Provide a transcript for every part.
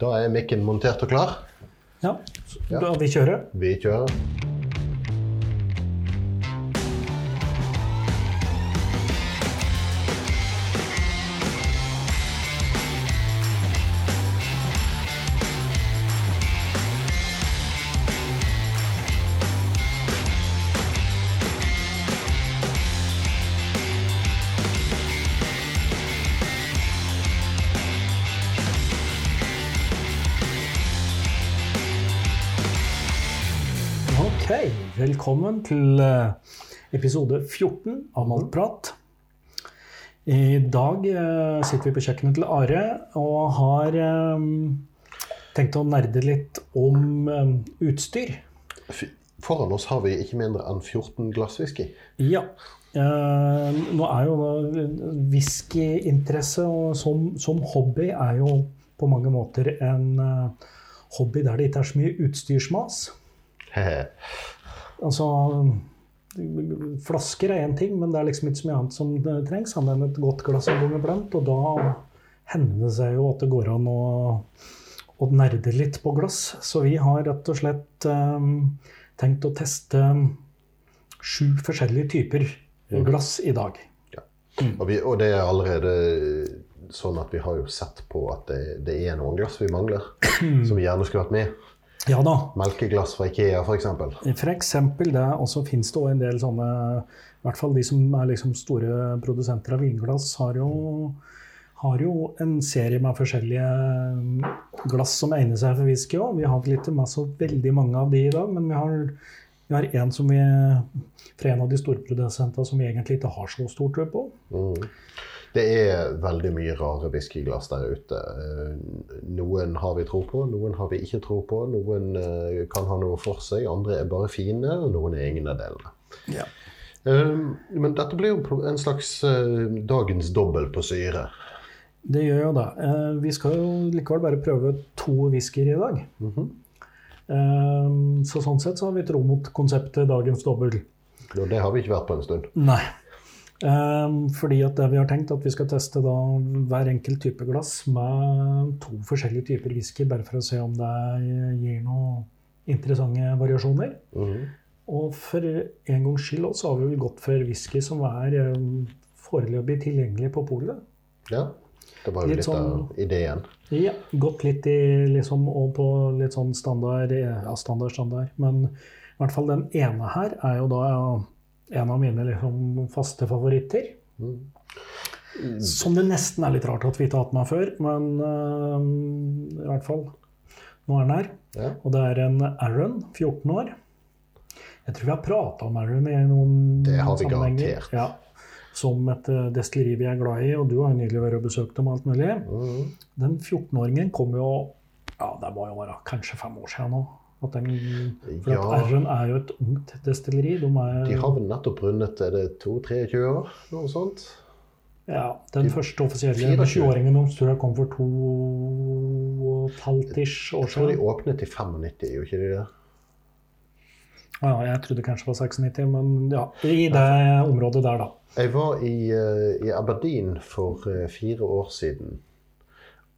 Da er mikken montert og klar. Ja, da vi kjører. Vi kjører. Velkommen til eh, episode 14 av Maltprat. I dag eh, sitter vi på kjøkkenet til Are og har eh, tenkt å nerde litt om utstyr. Foran oss har vi ikke mindre enn 14 glass whisky. Ja. Nå er jo whiskyinteresse som, som hobby er jo på mange måter en hobby der det ikke er så mye utstyrsmas. Altså Flasker er én ting, men det er liksom ikke så mye annet som det trengs annet enn et godt glass en gang iblant. Og da hender det seg jo at det går an å, å nerde litt på glass. Så vi har rett og slett um, tenkt å teste sju forskjellige typer glass i dag. Og, vi, og det er allerede sånn at vi har jo sett på at det, det er noen glass vi mangler, som vi gjerne skulle vært med. Ja da. Melkeglass fra Ikea, f.eks. Eksempel det, og så finnes det også en del sånne I hvert fall de som er liksom store produsenter av vinglass, har jo, har jo en serie med forskjellige glass som egner seg for whisky òg. Vi har ikke med så veldig mange av de i dag, men vi har, vi har en som vi fra en av de store produsentene som vi egentlig ikke har så stor tro på. Mm. Det er veldig mye rare whiskyglass der ute. Eh, Noen har vi tro på, noen har vi ikke tro på. Noen eh, kan ha noe for seg, andre er bare fine, og noen er ingen av delene. Ja. Eh, Men dette blir jo en slags dagens dobbel på syre. Det gjør jo det. Vi skal jo likevel bare prøve to whiskyer i dag. Mm -hmm. Så sånn sett så har vi tro mot konseptet dagens dobbel. Og det har vi ikke vært på en stund. Nei. Um, fordi at vi har tenkt at vi skal teste da hver enkelt type glass med to forskjellige typer whisky, bare for å se om det gir noen interessante variasjoner. Mhm. Og for en gangs skyld også har vi vel gått for whisky som er um, foreløpig tilgjengelig på polet. Ja, det var jo Litt litt sånn- av ideen. Ja, gått litt i liksom og på litt sånn standard, ja, standard, standard. Men i hvert fall den ene her er jo da en av mine liksom faste favoritter. Mm. Som det nesten er litt rart at vi ikke har hatt med før, men uh, i hvert fall nå er den her. Ja. Og det er en Aaron, 14 år. Jeg tror vi har prata om Aaron i noen Det har vi sammenhenger. garantert. Ja, som et øh, destilleri vi er glad i, og du har jo nylig vært og besøkt dem alt mulig. Mm. Den 14-åringen kom jo Ja, det må jo være kanskje fem år siden nå. At den, for Ja. Aron er jo et ungt destilleri. De er, De har vel nettopp rundet er det 22-23 år? Noe sånt? ja, den de- første offisielle 24. 20-åringen deres tror jeg kom for to og et halvt ish år Jeg tror de åpnet i 95, gjorde ikke de det? Ja, jeg trodde kanskje det var 96, men ja, i det området der, da. Jeg var i, eh, i Aberdeen for eh, fire år siden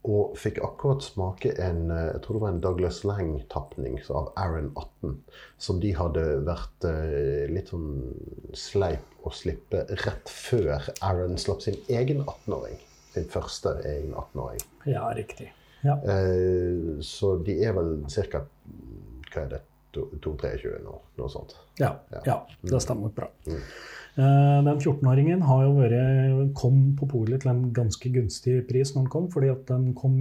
og fikk akkurat smake en eh, jeg tror det var en Douglas Lang-tapning av Aaron 18, som de hadde vært eh, litt sånn sleip å slippe rett før Aaron slapp sin egen 18-åring. Sin første egen 18-åring. Ja, riktig. Ja. Eh, så de er vel ca. Hva er det? 2-23 nå? Noe sånt. Ja, Ja. ja, det stemmer bra. Mm. Eh, Den 14-åringen har jo vært, kom på polet til en ganske gunstig pris når den kom, fordi at den kom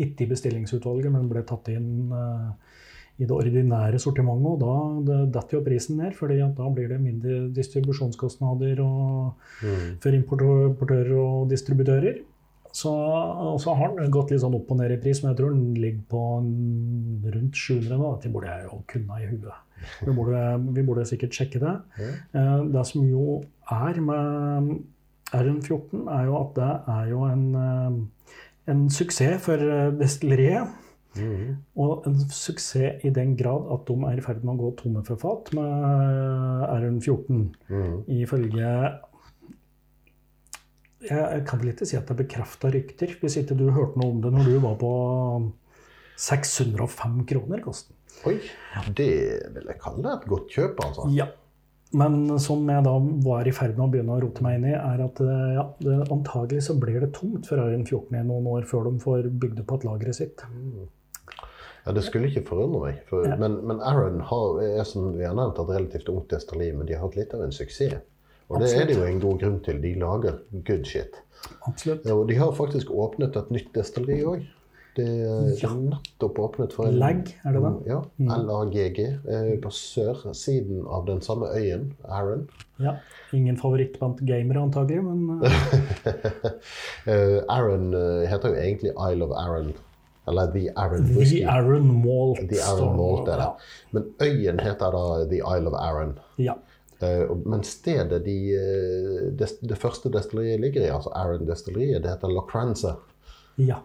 ikke i bestillingsutvalget, men ble tatt inn eh, i det ordinære sortimentet. Og da det detter jo prisen ned, fordi da blir det mindre distribusjonskostnader og, Mm. for importører og distributører. Så, så har den gått litt sånn opp og ned i pris, men jeg tror den ligger på rundt 700 nå. Dette burde jeg jo kunne i huet. Vi burde, vi burde sikkert sjekke det. Eh, Det som jo er med RN14, er jo at det er jo en, eh, en suksess for eh, destilleriet. Mhm. Og en suksess i den grad at de er i ferd med å gå tomme for fat med RN14. Mhm. Ifølge jeg, kan vel ikke si at det er bekrefta rykter, hvis ikke du hørte noe om det når du var på 605 kroner koster den. Oi, det vil jeg kalle et godt kjøp, altså. Ja. Men som jeg da var i ferd med å begynne å rote meg inn i, er at eh, ja, det, antagelig så blir det tomt for Øyen 14 i noen år før de får bygd opp igjen lageret sitt. Ja, Det skulle ikke forundre meg. For, Ja. men, men Aaron har, er som vi har nevnt, et relativt ungt destilleri, men de har hatt litt av en suksess. Og det er det jo en god grunn til. De lager good shit. Absolutt. Og de har faktisk åpnet et nytt destilleri òg. Det er Ja. nettopp åpnet for en Lag, er det det? Ja. LAGG. Eh, på sørsiden av den samme øyen, Aaron. Ja. Ingen favoritt blant gamere, antagelig, men eh, Eh, Aaron eh, heter jo egentlig Isle of Aaron. Eller The Aaron The Whisky. Aaron Malt. The Aaron Malt er det. Ja. Men øyen heter da The Isle of Aaron. Ja. Men stedet de, det, det første destilleriet ligger i, altså Aaron destilleriet, det heter Locranza. ja.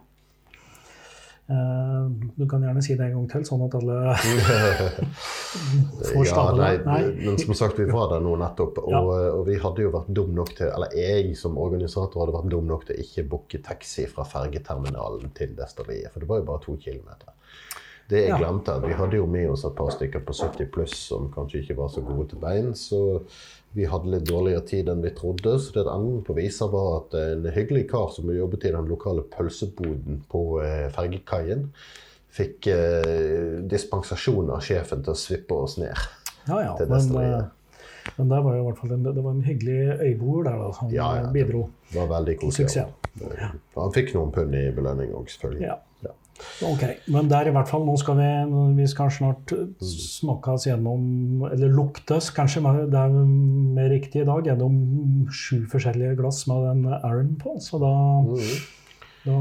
Eh, du kan gjerne si det en gang til, sånn at alle får Ja, nei, det. Nei. men som sagt, vi var der nå nettopp, og, Ja. og vi hadde jo vært dum nok til, eller jeg som organisator hadde vært dum nok til ikke booke taxi fra fergeterminalen til desterliet, for det var jo bare to kilometer. Det jeg glemte, at vi hadde jo med oss et par stykker på 70 pluss som kanskje ikke var så gode til bein, så vi hadde litt dårligere tid enn vi trodde. Så det enden på visa var at en hyggelig kar som jobbet i den lokale pølseboden på eh, fergekaien, fikk eh, dispensasjon av sjefen til å svippe oss ned. Ja, ja. til Men, destilleriet. eh, men var en, det var en hyggelig øyboer der da, som Ja, ja, eh, bidro Det var veldig koselig. Eh, Han fikk noen pund i belønning òg, selvfølgelig. Ok, men der i hvert fall, nå skal vi, vi skal snart smake oss gjennom, eller luktes, kanskje, det er mer riktig i dag, gjennom sju forskjellige glass med den Aaron på. Så da, mm. da,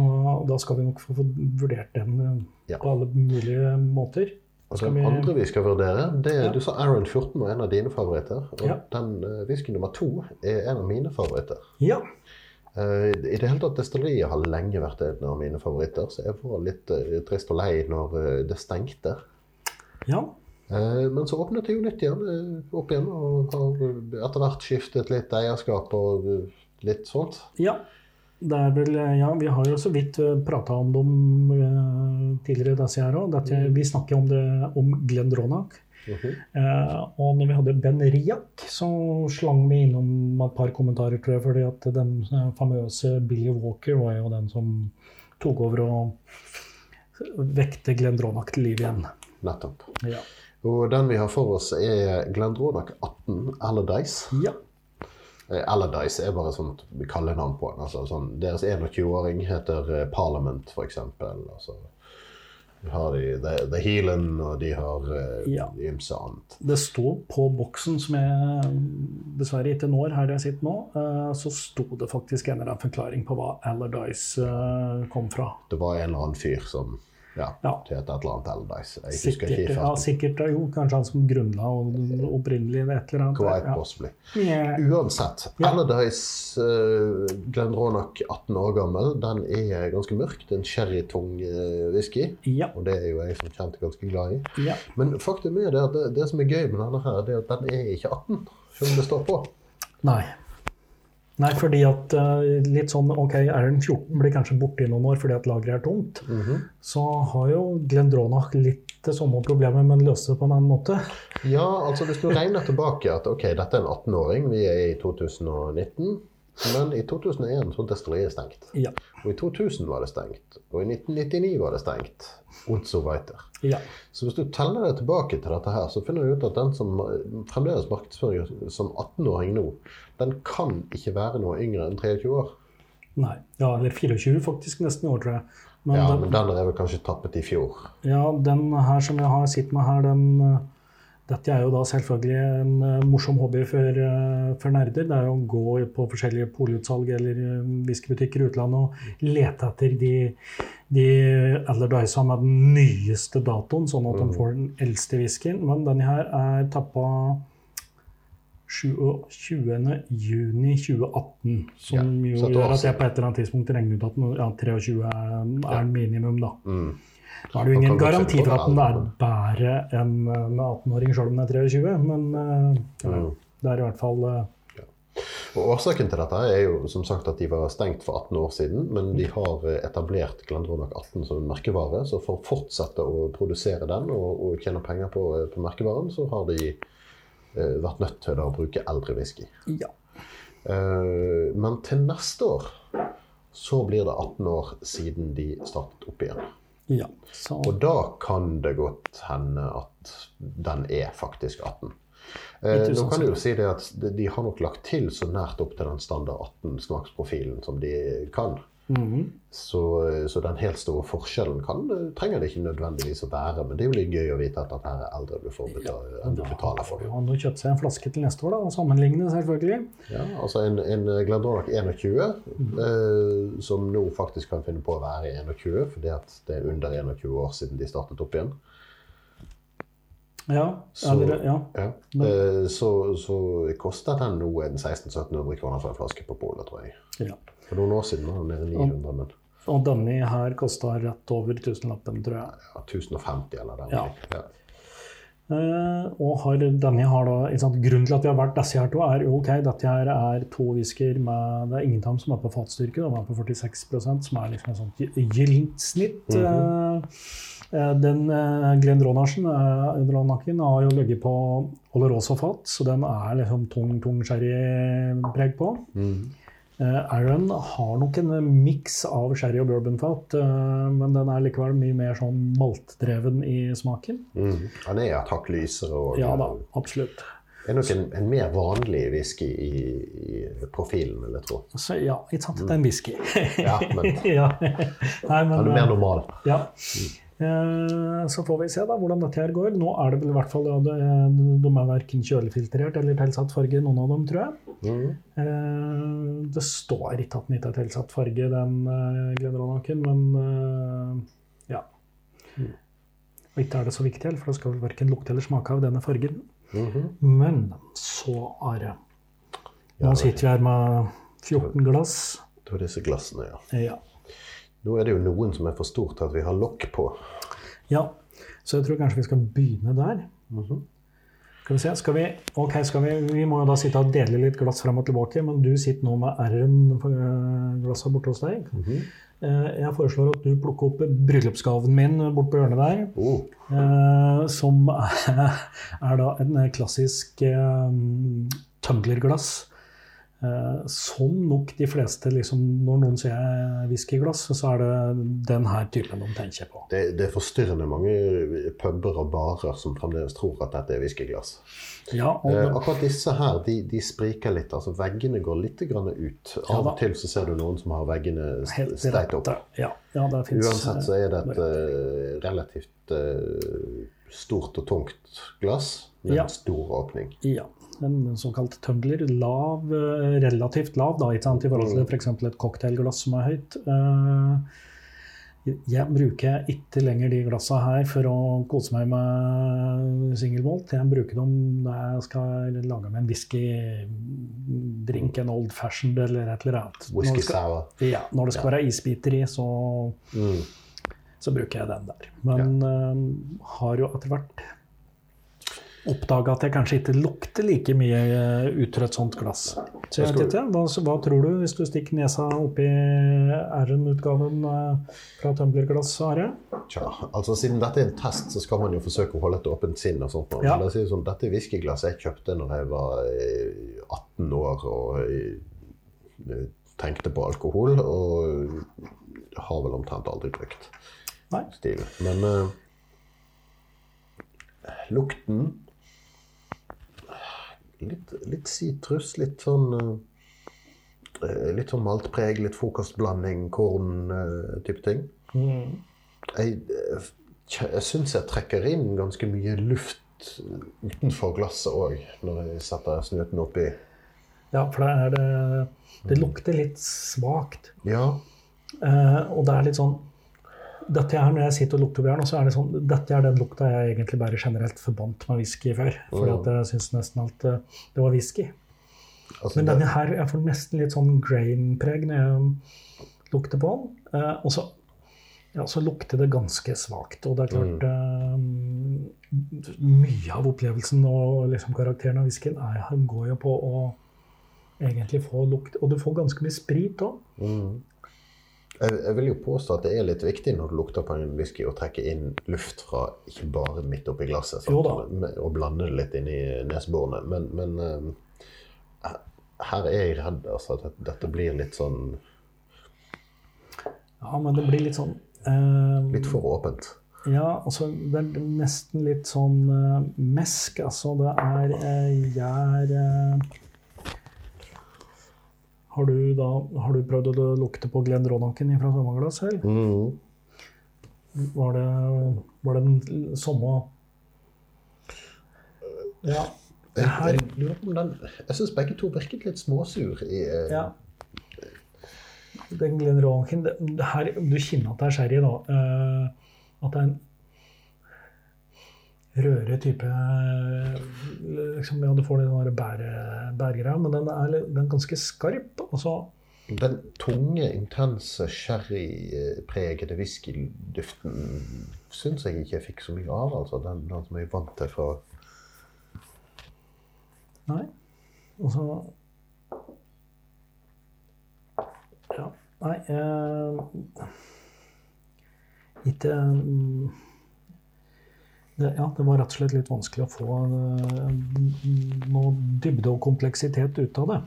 da skal vi nok få vurdert den Ja. på alle mulige måter. Det den vi- andre vi skal vurdere, det er, Ja. du sa Aaron 14 var en av dine favoritter. Og Ja. den uh, nummer to er en av mine favoritter. Ja, I det hele tatt, Destilleriet har lenge vært en av mine favoritter, så jeg var litt eh, trist og lei når eh, det stengte. ja, Eh, men så åpnet det jo nytt igjen, eh, opp igjen, og har eh, etter hvert skiftet litt eierskap og eh, litt sånt. ja. Det er vel, eh, ja, vi har jo så vidt prata om dem eh, tidligere disse her òg. Vi snakker om det om Glendronach. Mhm. Eh, og når vi hadde Ben Riak, så slang vi innom et par kommentarer, tror jeg, fordi at den eh, famøse Billy Walker var jo den som tok over og vekte Glendronach til liv igjen. Nettopp. Ja. Og den vi har for oss, er Glendronach 18 Allardyce. ja. Eh, Allardyce er bare sånn kallenavn på den. Altså, sånn, deres 21-åring heter eh, Parliament, f.eks. Altså, har de The, The Healen, og de har uh, Ja. ymse annet. Det står på boksen som jeg dessverre ikke når her jeg sitter nå, uh, så sto det faktisk en eller annen forklaring på hva Allardyce uh, kom fra. Det var en eller annen fyr som ja, Ja. Til et eller annet Allardyce. Jeg Sikkert, ikke ja, sikkert jo, kanskje han som grunnla opprinnelig eller et eller annet. Quite Ja. possibly. Yeah. Uansett. Ja. Allardyce uh, Ronak, 18 år gammel, den er ganske mørk. Det er en sherrytung uh, whisky. Ja. Og det er jo jeg som kjent ganske glad i. ja. Men faktum er det at det, det som er gøy med denne her, det er at den er ikke 18, selv om det står på. Nei. Nei, fordi at eh, litt sånn Ok, Aaron 14 blir kanskje borte i noen år fordi at lageret er tomt. Så har jo Glendronach litt det samme problemet, men løser det på en annen måte. Ja, altså hvis du regner tilbake at ok, dette er en 18-åring, vi er i 2019. Men i 2001 så var destilleriet stengt. Ja. Og i 2000 var det stengt. Og i 1999 var det stengt. Und so weiter. ja. Så hvis du teller deg tilbake til dette her, så finner du ut at den som fremdeles markedsfører som 18-åring nå, den kan ikke være noe yngre enn 23 år. Nei. Ja, eller 24 faktisk nesten i år, tror jeg. Men, Ja, den, men den er vel kanskje tappet i fjor. ja, den her som jeg har sitter med her, den eh, Dette er jo da selvfølgelig en eh, morsom hobby for, eh, for nerder. Det er jo å gå på forskjellige polutsalg eller uh, whiskybutikker i utlandet og lete etter de, de Allardyce med den nyeste datoen, sånn at de får den eldste whiskyen. Men denne her er tappa 27.6.2018. som Ja, gjør at jeg på et eller annet tidspunkt regner ut at ja, 23 er, er minimum, da. Mm. Nå er det jo ingen garanti for at den er bedre enn eh, med 18-åring selv om den er 23, men eh, ja, Mm. det er i hvert fall eh, Og Årsaken til dette er jo som sagt at de var stengt for 18 år siden, men de har etablert Glendronach 18 som en merkevare. Så for å fortsette å produsere den og, og tjene penger på, på merkevaren, så har de eh, vært nødt til å bruke eldre whisky. Ja. Eh, men til neste år så blir det 18 år siden de startet opp igjen. Ja. Og da kan det godt hende at den er faktisk 18. Eh, nå kan du jo si det at de- de har nok lagt til så nært opp til den standard 18-smaksprofilen som de kan. Mhm. Så, så den helt store forskjellen kan, trenger det ikke nødvendigvis å være. Men det er jo litt gøy å vite at dette er eldre du får betale, enn du betaler for. Han har kjøpt seg en flaske til neste år, da, og sammenligne, selvfølgelig. Ja, altså En, en Glendronach 21, eh, som nå faktisk kan finne på å være 21, fordi at det er under 21 år siden de startet opp igjen. Ja, Så- eller, ja. Ja. Eh, så, så koster den nå en 1600-1700 kroner for en flaske på polet, tror jeg. ja. For noen år siden var den nede i 900, men Og denne her kosta rett over tusenlappen, tror jeg. ja, 1050 eller der. Ja. Eh, og har, denne har da, sant, Grunnen til at vi har vært disse her to, er ok, dette her er to whisker med Det er ingen av dem som er på fatstyrke, de er på 46% som er liksom et sånt gy- gyllent snitt. Mm -hmm. uh, den uh, Glendronachen uh, Dronachen har jo ligget på Olorosa-fat, så den er liksom tung, tung sherrypreg på. Mm. Uh, Aaron har nok en miks av sherry og bourbonfat, eh, men den er likevel mye mer sånn maltdreven i smaken. Mm. Han er et hakk lysere og Ja da, absolutt. er nok en, en mer vanlig whisky i, i profilen, vil jeg tro. Så ja, ikke sant, det er en whisky. Ja, men ja. Nei, men, han er mer normal. ja. Eh, Så får vi se da hvordan dette her går. Nå er det vel i hvert fall ja, det, De er verken kjølefiltrert eller tilsatt farge, noen av dem, tror jeg. Mm. Eh, Det står ikke at den ikke er tilsatt farge, den eh, Glenronaken, men eh, ja. Og ikke er det så viktig, for det skal vel verken lukte eller smake av denne fargen. Mhm. Men så, Are Nå sitter vi her med 14 glass. Du har disse glassene, ja. Ja. Nå er det jo noen som er for stort til at vi har lokk på. ja. Så jeg tror kanskje vi skal begynne der. Skal vi se, skal vi, ok, skal vi, vi må jo da sitte og dele litt glass frem og tilbake, men du sitter nå med R-en-glasset borte hos deg. Eh, Jeg foreslår at du plukker opp bryllupsgaven min bort på hjørnet der. Oh, eh, Som er, er da en klassisk eh, tumblerglass. Eh, Som nok de fleste liksom, Når noen sier whiskyglass, så er det den her typen de tenker på. det, det er forstyrrende mange puber og barer som fremdeles tror at dette er whiskyglass. Ja, og Eh, akkurat disse her, de, de spriker litt. altså Veggene går litt grann ut. Av og til så ser du noen som har veggene streit opp. Ja, finnes, Uansett så er det et uh, relativt uh, stort og tungt glass med en stor åpning. Ja, en såkalt tumbler. Lav, eh, relativt lav, da, i forhold til f.eks. et cocktailglass som er høyt. Eh, Jeg bruker ikke lenger de glassene her for å kose meg med singelmalt. Jeg bruker dem når jeg skal lage meg en whiskydrink, en old fashioned eller et eller annet. Whisky sour. ja, når det skal være isbiter i, så, Mm. så bruker jeg den der. Men eh, har jo etter hvert oppdaga at jeg kanskje ikke lukter like mye eh, ut fra et sånt glass. Så jeg vet ikke, hva, hva tror du hvis du stikker nesa oppi R-en-utgaven fra fra tumblerglass, Are? Tja, altså Siden dette er en test, så skal man jo forsøke å holde et åpent sinn. og sånt. Ja. Si sånn, Dette whiskyglasset jeg kjøpte når jeg var eh, 18 år og eh, tenkte på alkohol. Og har vel omtrent aldri brukt Nei. Stil. Men uh, lukten Litt, litt sitrus, litt sånn eh, Litt sånn maltpreg, litt frokostblanding, korn-type ting. Jeg, eh, jeg syns jeg trekker inn ganske mye luft utenfor glasset òg, når jeg setter snuten oppi. Ja, for det det Det lukter litt svakt. Ja. Eh, og det er litt sånn dette her, Når jeg sitter og lukter bjørn, så er det sånn, dette er den lukta jeg egentlig bare generelt forbandt med whisky før. Fordi at jeg syns nesten at eh, det var whisky. Altså, Men denne her, jeg får nesten litt sånn grain-preg når jeg lukter på den. Eh, og så, ja, så lukter det ganske svakt. Og det er klart eh, Mye av opplevelsen og liksom karakteren av whiskyen er- går jo på å egentlig få lukt. Og du får ganske mye sprit òg. Mm. Jeg, vil jo påstå at det er litt viktig når du lukter på en whisky å trekke inn luft fra ikke bare midt oppi glasset sant? Og blande det litt inn i neseborene. Men, men eh, her er jeg redd altså, at dette blir litt sånn Ja, men det blir litt sånn uh, litt for åpent. Ja, altså er nesten litt sånn uh, mesk. Altså det er gjær Har du da har du prøvd å lukte på Glenn Ronaken fra svømmeglass selv? Mm. Var det, var det den samme Ja. Jeg, jeg den Jeg syns begge to virket litt småsur i eh, ja. Den Glenn Ronaken Du kjenner at det er sherry, da. Uh, at det er en røre type liksom, Ja, du får den der bære- bærgreia, men den er, den er ganske skarp. Og så Den tunge, intense, sherrypregede whiskyduften syns jeg ikke jeg fikk så mye av. altså Den, den som jeg vant til fra Nei. Og så Ja. Nei eh, Ikke mm, det, Ja, det var rett og slett litt vanskelig å få eh, noe dybde og kompleksitet ut av det.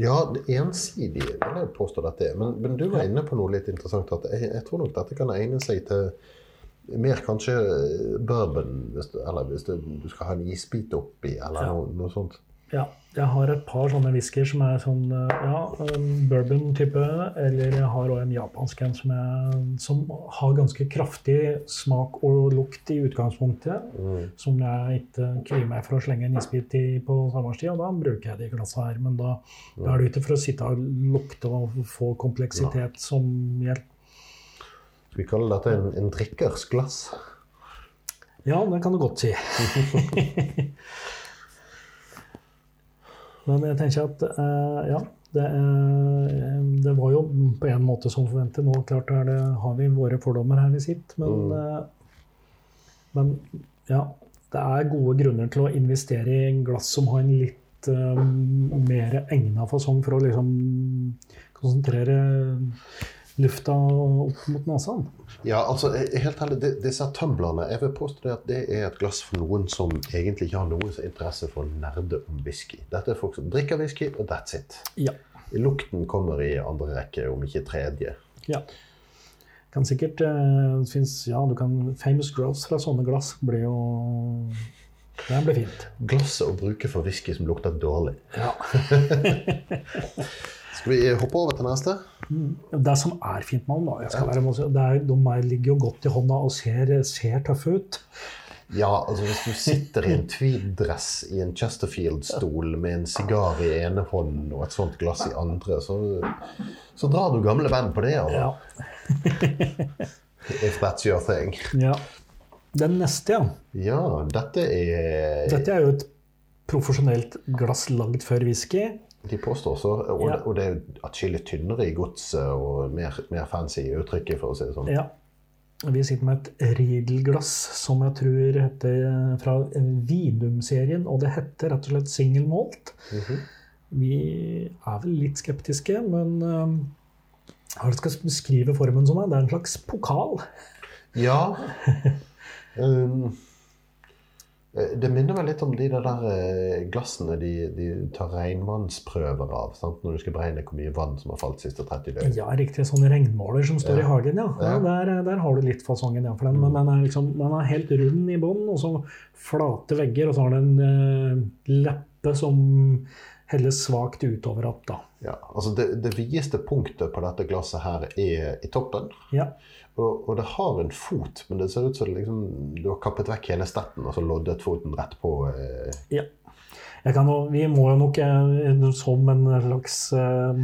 Ja, ensidig vil jeg påstå dette er. Men, men du var inne på noe litt interessant. at jeg, jeg tror nok dette kan egne seg til mer kanskje bourbon, hvis du, eller hvis du, du skal ha en isbit oppi, eller Ja. noe, noe sånt. Ja, jeg har et par sånne whiskyer som er sånn eh, ja, bourbon-type. Eller jeg har også en japansk en som, er, som har ganske kraftig smak og lukt i utgangspunktet. Som jeg ikke kvier meg for å slenge en isbit i på sommerstid. Og da bruker jeg de glassene her. Men da, da er det ikke for å sitte og lukte og få kompleksitet som hjelp. Skal vi kalle dette en, en drikkers glass? Ja, det kan du godt si. Men jeg tenker at eh, ja, det, eh, det var jo på en måte som forventet. Nå klart er det, har vi våre fordommer her vi sitter, men, eh, men ja, det er gode grunner til å investere i en glass som har en litt eh, mer egna fasong for å liksom konsentrere lufta opp mot nesa. Ja, altså, helt ærlig, de- disse tumblerne Jeg vil påstå det at det er et glass for noen som egentlig ikke har noen interesse for å nerde om whisky. Dette er folk som drikker whisky, og that's it. Ja. Lukten kommer i andre rekke, om ikke tredje. Ja. Kan sikkert eh, det finnes, ja, du kan, Famous Grouse fra sånne glass blir jo Det blir fint. Glasset å bruke for whisky som lukter dårlig. Ja. Skal vi hoppe over til neste? Det som er fint med dem, da være, det er, De er, ligger jo godt i hånda og ser, ser tøffe ut. Ja, altså hvis du sitter i en tweed-dress i en Chesterfield-stol med en sigar i ene hånd og et sånt glass i andre, så, så drar du gamle venn på det. Altså. Ja. If that's your thing. ja. Den neste, ja. Ja, dette er Dette er jo et profesjonelt glass lagd før whisky. De påstår så, og, Ja. og det er atskillig tynnere i godset og mer, mer fancy i uttrykket, for å si det sånn. Ja. Vi sitter med et Riedel-glass som jeg tror heter fra Vidum-serien, og det heter rett og slett single malt. Mhm. Vi er vel litt skeptiske, men hva øh, skal jeg beskrive formen som? er? Det er en slags pokal. Ja. Um, eh, det minner meg litt om de der eh, glassene de, de tar regnvannsprøver av. Sant? Når du skal beregne hvor mye vann som har falt siste 30 døgn. Ja, riktig. Sånn regnmåler som står Ja. i hagen, ja. ja Ja. der, der har du litt fasongen, ja. For den, men den er, liksom, den er helt rund i bånn, og så flate vegger, og så har den en eh, leppe som helles svakt utover att, da. Ja, altså det, det videste punktet på dette glasset her er i toppen. Ja. Og, og det har en fot, men det ser ut som liksom, du har kappet vekk hele stetten og så loddet foten rett på. Eh, ja. Kan, vi må jo nok eh, som en slags uh,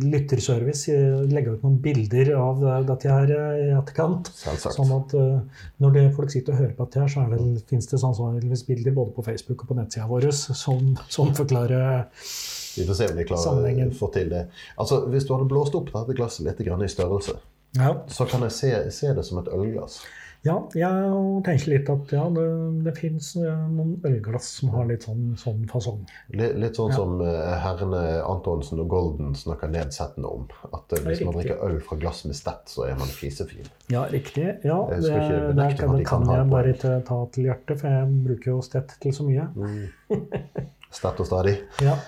lytterservice eh, legge ut noen bilder av dette her i etterkant. selvsagt. Sånn at uh, når det folk sitter og hører på dette her, så det, finnes det sannsynligvis bilder både på Facebook og på nettsida vår som, som forklarer Vi får se om vi klarer å få til det. Altså, Hvis du hadde blåst opp dette glasset litt grann i størrelse, Ja. så kan jeg se, se det som et ølglass. Ja, jeg tenker litt at ja, det, det fins noen ølglass som har litt sånn, sånn fasong. Litt, litt sånn Ja. som eh, herrene Antonsen og Golden snakker nedsettende om. At hvis hvis man drikker øl fra glass med stett, så er man fisefin. Ja, riktig. Ja, det, det, kan, de det kan kan jeg bare ikke ta til hjertet, for jeg bruker jo stett til så mye. Stett og stadig. Ja.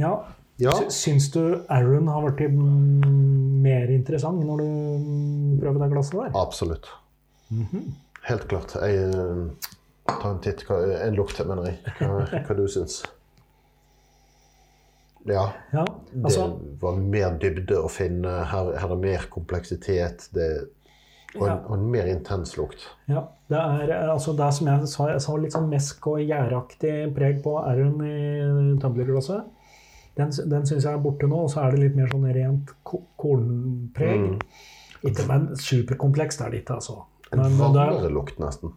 ja. Ja. Syns du Aaron har blitt mm, mer interessant når du mm, prøver det glasset der? Absolutt. Helt klart. Jeg eh, tar en titt. En lukt, mener jeg. Hva, hva du syns Ja. Ja, Det altså, var mer dybde å finne. Her, her er det mer kompleksitet. Det, og, en, Ja. og en mer intens lukt. ja, det er eh, altså det som jeg sa, jeg sa litt sånn mesk og gjæraktig preg på Aaron i tumblerglasset. Den, den syns jeg er borte nå, og så er det litt mer sånn rent kornpreg. Mm. Ikke, men superkomplekst er det ikke, altså. En Men en er, varmere lukt, nesten.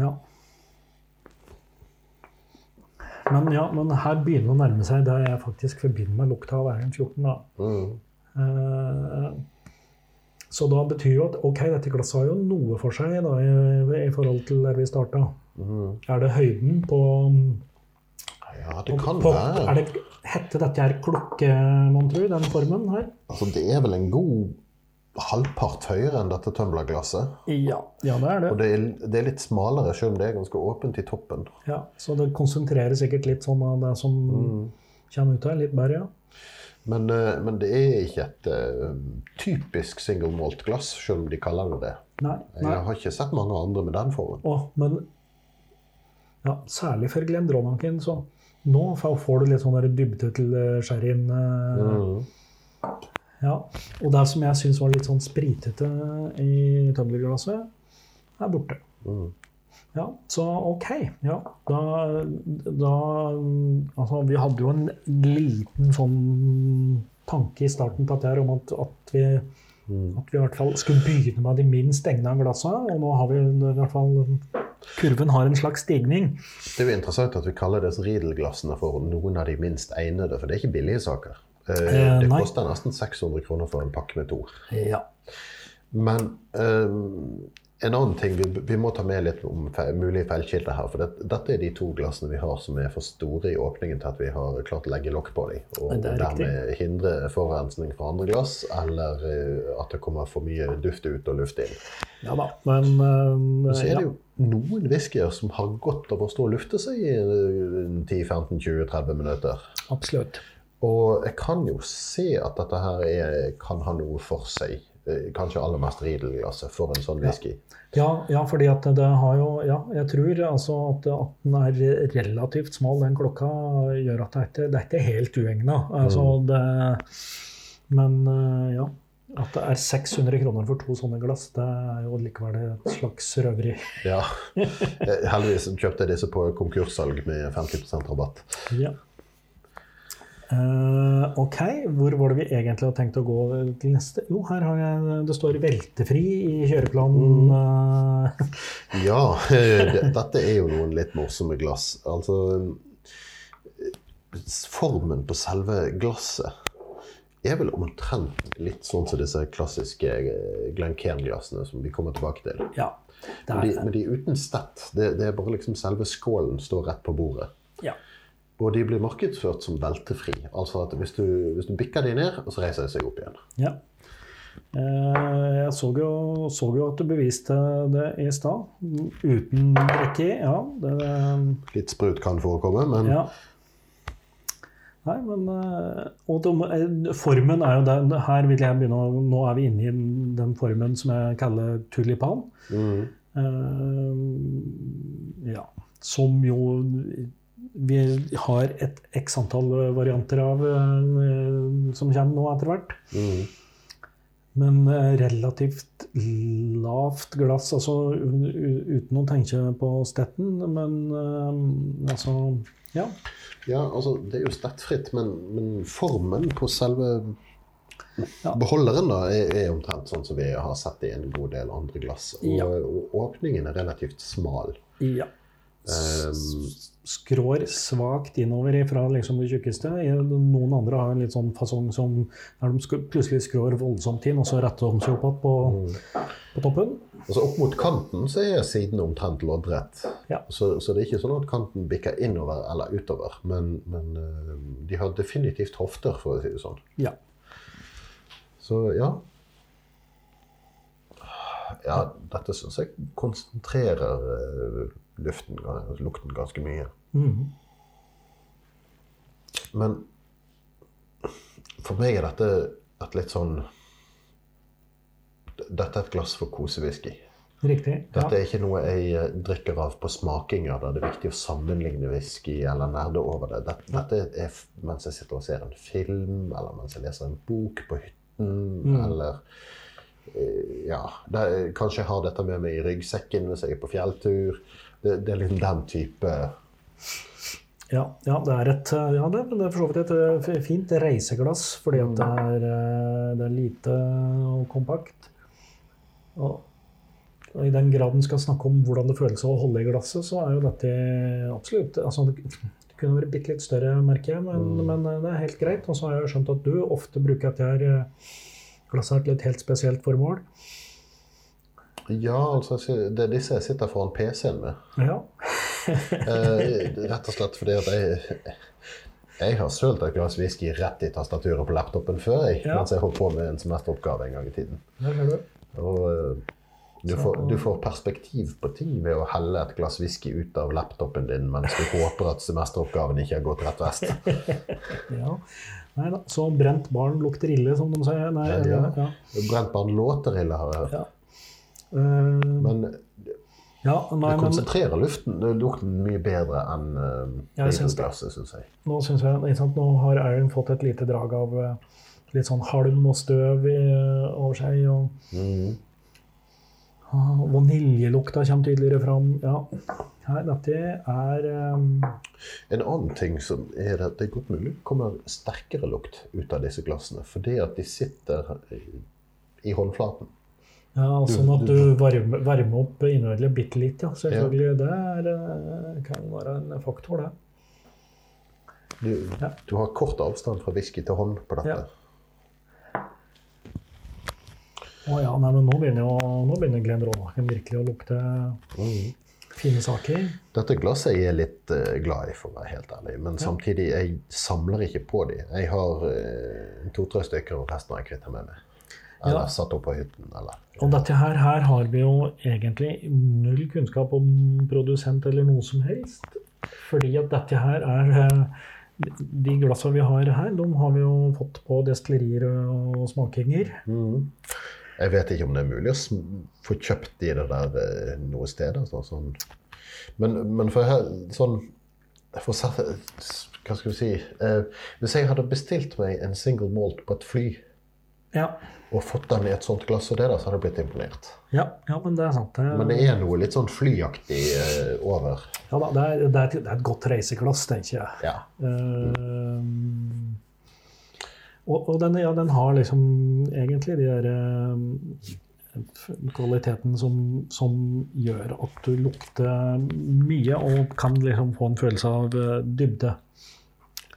ja. Men ja, men her begynner det å nærme seg det jeg faktisk forbinder med lukta av Eiren 14. da. Mm. Eh, Så da betyr jo at ok, dette glasset har jo noe for seg da, i, i forhold til der vi starta. Mm. Er det høyden på, Ja, det kan på være. er det, Hette dette her klokke, mon tro, den formen her? Altså, det er vel en god halvpart høyere enn dette tumblerglasset. Ja, ja det er det. Og det er, det er litt smalere, selv om det er ganske åpent i toppen. Ja, så det konsentrerer sikkert litt sånn av det som kommer ut her. Litt bedre, ja. Men, eh, men det er ikke et uh, typisk single malt glass, selv om de kaller det det. Nei, nei. Jeg har ikke sett mange andre med den formen. Å, men ja, særlig for Glenn Dronanken, så nå får du litt sånn dybde til eh, sherryen. eh, Mm. Ja, og det som jeg syns var litt sånn spritete i tumblerglasset, er borte. Mm. Ja, så ok. Ja, da, da Altså, vi hadde jo en liten sånn tanke i starten på dette her om at, at, vi, at vi i hvert fall skulle begynne med de minst egna glassene, og nå har vi i hvert fall Kurven har en slags stigning. Det er jo interessant at vi kaller disse Riedel-glassene for noen av de minst egnede, for det er ikke billige saker. Eh, Eh, Det koster nesten 600 kroner for en pakke med to. Ja. Men eh, en annen ting, vi, vi må ta med litt om fe mulige feilkilder her. For det, dette er de to glassene vi har som er for store i åpningen til at vi har klart å legge lokk på dem. Og er riktig. dermed hindre forurensning fra andre glass, eller eh, at det kommer for mye duft ut og luft inn. ja da, men eh, Så er det jo noen whiskyer som har godt av å stå og lufte seg i eh, 10-15-20-30 minutter. Absolutt. Og jeg kan jo se at dette her er, kan ha noe for seg. Eh, Kanskje aller mest Riedel-glasset for en sånn whisky. Ja, ja, fordi at det har jo Ja, jeg tror altså at, at den er relativt smal, den klokka, gjør at det er ikke, det er ikke helt uegna. Altså det Men eh, ja. At det er 600 kroner for to sånne glass, det er jo likevel et slags røveri. Ja. Eh, Heldigvis kjøpte jeg disse på konkurssalg med 50% rabatt. Ja. Eh, ok, hvor var det vi egentlig hadde tenkt å gå til neste? Jo, her har jeg Det står 'veltefri' i kjøreplanen. eh. Ja, dette er jo noen litt morsomme glass. Altså Formen på selve glasset er vel omtrent litt sånn som disse klassiske eh, Glencairn-glassene som vi kommer tilbake til. ja. Det Men de, men de er uten stett. Det, det er bare liksom selve skålen står rett på bordet. Og de blir markedsført som veltefri. Altså at hvis du, hvis du bikker de ned, så reiser de seg opp igjen. Ja. Eh, Jeg så jo, så jo at du beviste det i stad, uten drikke. Ja, det, Litt sprut kan forekomme, men ja. Nei, men eh, Og de, eh, formen er jo den Her vil jeg begynne å Nå er vi inne i den formen som jeg kaller tulipan. mm, Uh, ja. Som jo vi har et x antall varianter av eh, som kommer nå etter hvert. mm, Men eh, relativt lavt glass, altså uten å tenke på stetten. Men eh, altså Ja. Ja, altså, det er jo stettfritt, men, men formen på selve Ja. beholderen da, er, er omtrent sånn som vi har sett i en god del andre glass. Og, Ja. og åpningen er relativt smal. ja. Um, Skrår svakt innover fra liksom det tjukkeste. Noen andre har en litt sånn fasong som der de plutselig skrår voldsomt inn, og så retter de seg opp igjen på, på toppen. altså opp mot kanten så er siden omtrent loddrett. Ja. Så, så det er ikke sånn at kanten bikker innover eller utover. Men, men eh, de har definitivt hofter, for å si det sånn. Ja. Så ja. Ja, dette syns jeg konsentrerer eh, luften, lukten ganske mye. Mm. Men for meg er dette et litt sånn Dette er et glass for kosewhisky. Riktig. Ja. Dette er ikke noe jeg eh, drikker av på smakinger der det er viktig å sammenligne whisky eller nerde over det. Dette, dette er mens jeg sitter og ser en film, eller mens jeg leser en bok på hytten, eller eh, Ja. Det, kanskje jeg har dette med meg i ryggsekken hvis jeg er på fjelltur. Det, det er liksom den type Ja, ja, det er et eh, ja, det, det er for så vidt et eh, fint reiseglass, fordi det er, eh, det er lite og kompakt. Og, og i den grad en skal snakke om hvordan det føles å holde i glasset, så er jo dette absolutt altså Det kunne vært bitte litt større, merker jeg, men, men eh, det er helt greit. Og så har jeg skjønt at du ofte bruker dette glasset her til et helt spesielt formål. Ja, altså det er disse jeg sitter foran PC-en med. Ja. Eh, rett og slett fordi at jeg jeg har sølt et glass whisky rett i tastaturet på laptopen før jeg, Ja. mens jeg holdt på med en semesteroppgave en gang i tiden. Der du. Og eh, du får, du får perspektiv på ting ved å helle et glass whisky ut av laptopen din mens du håper at semesteroppgaven ikke har gått rett vest. Ja. Nei da. Så brent barn lukter ille, som de sier. Nei, Ja, ja. ja. Brent barn låter ille, har jeg hørt. Eh, Men ja, nei, det men konsentrerer luften, lukten mye bedre enn uh, glasset, syns jeg. nå synes jeg nå har Aaron fått et lite drag av uh, litt sånn halm og støv i, over seg. Og, mm. uh, vaniljelukta kommer tydeligere fram. Ja, Nei, dette er um, En annen ting som er at det er godt mulig kommer sterkere lukt ut av disse glassene, fordi at de sitter i- i håndflaten. Ja, sånn at du varmer, varmer opp innvendig bitte litt, ja. Selvfølgelig. Det er, eh, kan være en faktor, det. Du, Ja. du har kort avstand fra whisky til hånd på dette. Ja. Å ja, nei, men nå begynner, jo, nå begynner Glenn Rånaken virkelig å lukte mm. fine saker. Dette glasset jeg er litt uh, glad i, for å være helt ærlig. Men samtidig, jeg samler ikke på de. Jeg har uh, to-tre stykker, og resten har jeg kvittet meg med. Eller Ja. satt opp på hytten, eller Og dette her, her har vi jo egentlig null kunnskap om produsent eller noe som helst. Fordi at dette her er eh, De glassene vi har her, de har vi jo fått på destillerier og smakinger. Mm. Jeg vet ikke om det er mulig å få kjøpt de det der eh, noe sted. Altså, sånn. Men, men for her, sånn for Hva skal vi si eh, Hvis jeg hadde bestilt meg en single malt på et fly Ja, og fått den i et sånt glass som det, da, så hadde jeg blitt imponert. ja, ja men det er sant. Det, Men det er noe litt sånn flyaktig uh, over. ja, da, det, er, det, er et, det er et godt reiseglass, tenker jeg. Ja. Eh, og og den, ja, den har liksom egentlig de der uh, kvaliteten som, som gjør at du lukter mye og kan liksom få en følelse av eh, dybde.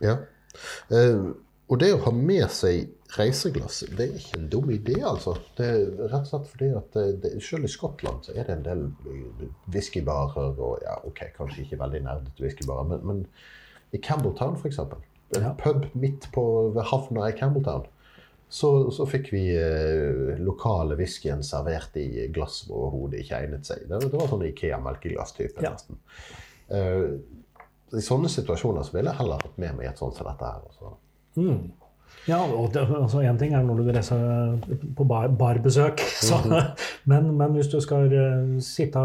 ja. Eh, og det å ha med seg reiseglass, det er ikke en dum idé, altså. Det er rett og slett fordi at det, selv i Skottland så er det en del whiskybarer og ja, ok, kanskje ikke veldig nerdete whiskybarer, men, men i Campbelltown f.eks. En Ja. pub midt på ved havna i Campbelltown. Så, så fikk vi eh, lokale whiskyen servert i glass hvor hodet ikke egnet seg. Det, det var sånn Ikea-melkeglass-type. Ja. nesten. Eh, I sånne situasjoner så ville jeg heller hatt med meg et sånt som dette her. Altså. Mm. Ja, og det, altså en ting er når du reiser på bar, barbesøk, så, men, men hvis du skal eh, sitte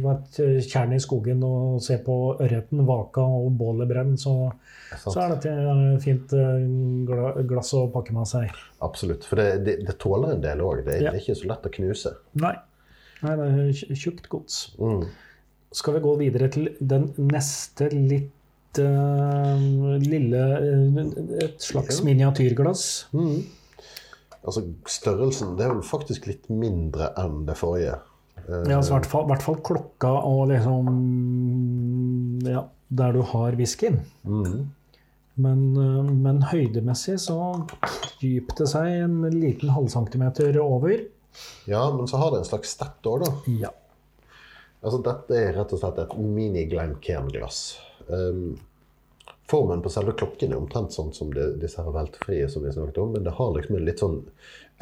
ved et tjern i skogen og se på ørreten vaka og bålet brenne, så, så er dette et fint eh, glass å pakke med seg. Absolutt. For det, det, det tåler en del òg. Det, Ja. det er ikke så lett å knuse. Nei. Nei, det er tjukt gods. Mm. Skal vi gå videre til den neste litt eh, lille eh, Et slags miniatyrglass. Mm. Altså, størrelsen det er vel faktisk litt mindre enn det forrige. Eh, Ja, altså, i hvert fall, hvert fall klokka og liksom Ja, der du har whiskyen. Mm. Men, men høydemessig så dyp det seg en liten halvcentimeter over. ja, men så har det en slags stett òg, da. Ja. Altså, dette er rett og slett et mini-Glencairn-glass. Um, formen på selve klokken er omtrent sånn som de, disse her veltefrie som vi snakket om, men det har liksom en litt sånn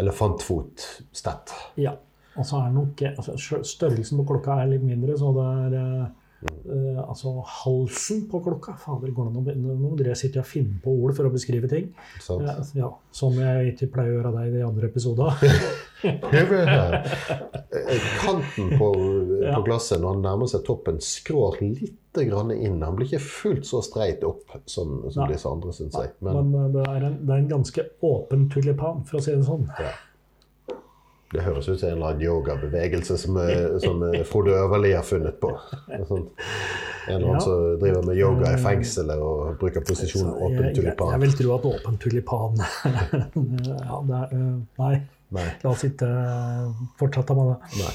elefantfot-stett. ja. Og så er nok altså, Størrelsen på klokka er litt mindre, så det er øh, Altså halsen på klokka Fader, går det an å dere sitte og finne på ord for å beskrive ting. Sant? Ja, ja, Som jeg ikke pleier å gjøre deg i de andre episoder. Eh, Kanten på, på glasset når han nærmer seg toppen, skrår litt grann inn. Han blir ikke fullt så streit opp som, som disse andre, syns jeg. Men Men det er, en, det er en ganske åpen tulipan, for å si det sånn. Det høres ut som en eller annen yogabevegelse som, eh, som eh, Frode Øverli har funnet på. Sånn. En eller annen Ja. som driver med yoga i fengselet og bruker posisjonen åpen tulipan. jeg, jeg vil tro at åpen tulipan ja, det er, øh, Nei, Nei. la oss ikke fortsette med det. Nei.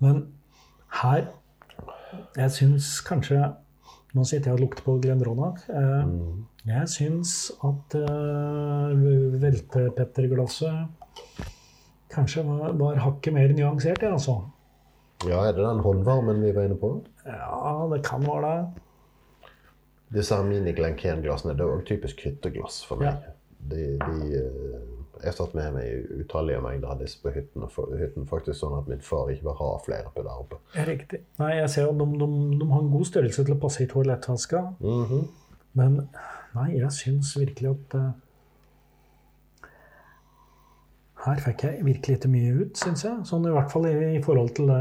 Men her Jeg syns kanskje Nå sitter jeg og lukter på Glendronach. Eh, Mm. jeg syns at uh, veltepetterglasset kanskje var, var hakket mer nyansert, ja, altså. Ja, er det den håndvarmen vi var inne på? Ja, det kan være det. Disse her mini-Glencairn-glassene det er òg typisk hytteglass for meg. De, de, eh, jeg satt med meg utallige mengder av disse på hytten, hytten faktisk sånn at min far ikke vil ha flere på der oppe. Riktig. Nei, jeg ser jo de, de, de har en god størrelse til å passe i toalettvaska. -hmm. Men nei, jeg syns virkelig at eh, Her fikk jeg virkelig ikke mye ut, syns jeg. Sånn i hvert fall i, i forhold til det,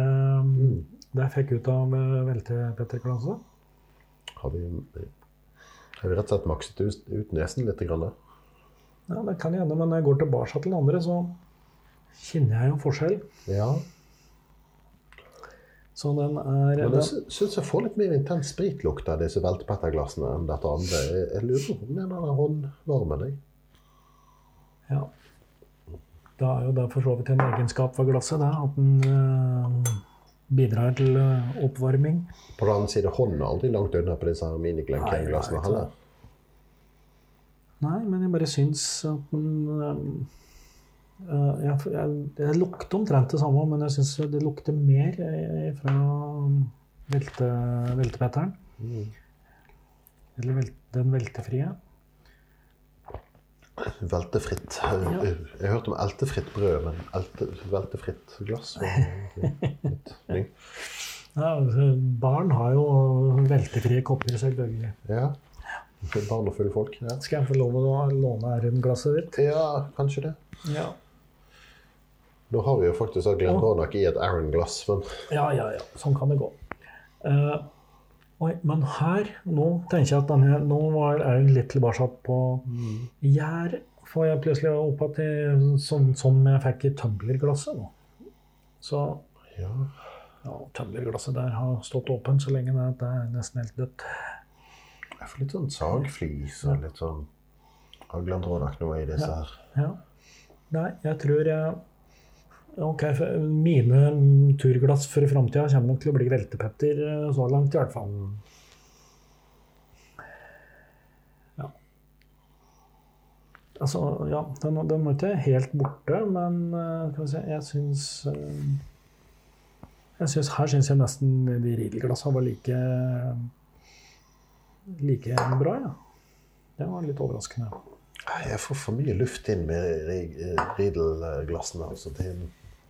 det jeg fikk ut av uh, veltepetterglasset. Har vi, har vi rett og slett makset ut, ut nesen litt? Grann. Ja, det kan hende, men når jeg går tilbake til den andre, så kjenner jeg jo forskjell. Ja. Så den er Men jeg syns jeg får litt mer intens spritlukt av disse veltepetterglassene enn dette andre. Jeg, jeg lurer på om det er den håndvarmen. Jeg. Ja. Da er jo det for så vidt en egenskap ved glasset, det, at den eh, bidrar til eh, oppvarming. På den annen side, hånden er aldri langt unna på disse nei, heller. Nei, men jeg bare syns at den eh, jeg, jeg, jeg lukter omtrent det samme, men jeg syns det lukter mer fra velte, veltepeteren. Mm. Eller vel, den veltefrie. Veltefritt. Jeg, jeg hørte om eltefritt brød, men elte, veltefritt glass. Ja, altså, barn har jo veltefrie kopper, selvfølgelig. Ja. Barn og fulle folk. Ja. Skal jeg få lov å låne Aaron-glasset ditt? ja, kanskje det. Ja. Nå har vi jo faktisk Glendronach i et Aaron-glass, men Ja, ja, ja. Sånn kan det gå. Eh, oi, men her Nå tenker jeg at denne Nå er jeg litt tilbake på gjær. Får jeg plutselig opp det, sånn som jeg fikk i tumblerglasset nå. Så ja. ja, tumblerglasset der har stått åpent så lenge at det er nesten helt dødt. Jeg får litt sånn sagflis og litt sånn nå i disse her. Ja. Nei, jeg tror jeg Ok, mine turglass for framtida kommer nok til å bli veltepetter eh, så langt, i hvert fall. Ja. Altså, ja, den, den var ikke helt borte, men eh, se, jeg syns eh, jeg synes, Her syns jeg nesten de ridelglassene var like like bra, ja. Det var litt overraskende. Jeg får for mye luft inn med ridelglassene. Altså.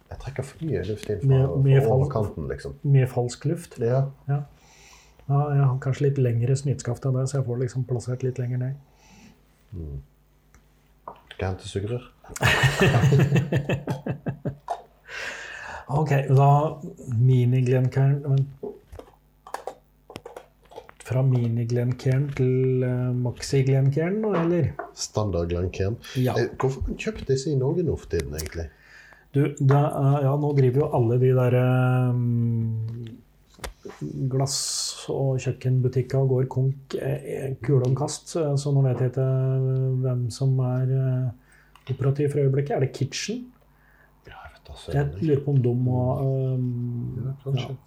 Jeg trekker for mye luft inn fra, Mye- fra overkanten, liksom. Mye falsk luft. Ja. Ja. ja, jeg har kanskje litt lengre snittskaft enn det, så jeg får liksom plassert litt lenger ned. Skal jeg hente sugerør? Ok, da mini-Glencairn Fra mini-Glencairn til uh, maxi-Glencairn, eller? Standard Glencairn. Ja. Eh, Hvorfor har man kjøpt disse i Norge nå for tiden, egentlig? Du, det er, ja, nå driver jo alle de der um, glass- og kjøkkenbutikker og går konk eh, kule om kast, så nå vet jeg ikke hvem som er eh, operativ for øyeblikket. Er det Kitchen? Ja, jeg vet da Jeg lurer på om de må Ja, kanskje.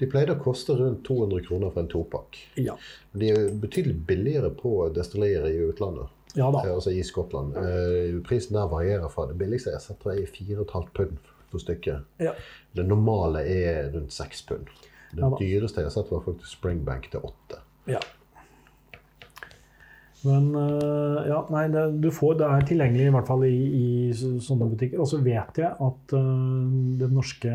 De pleide å koste rundt 200 kroner for en topakk. ja. Men De er betydelig billigere på destillerier i utlandet, ja da. eh, altså i Skottland. Eh, Prisen der varierer fra det billigste jeg setter er 4,5 pund for stykket. Ja. Det normale er rundt 6 pund. Det Ja dyreste jeg har sett, var faktisk Springbank til 8. Ja. Men øh, ja, nei, det, du får, det er tilgjengelig i hvert fall i, i sånne butikker. Og så vet jeg at uh, den norske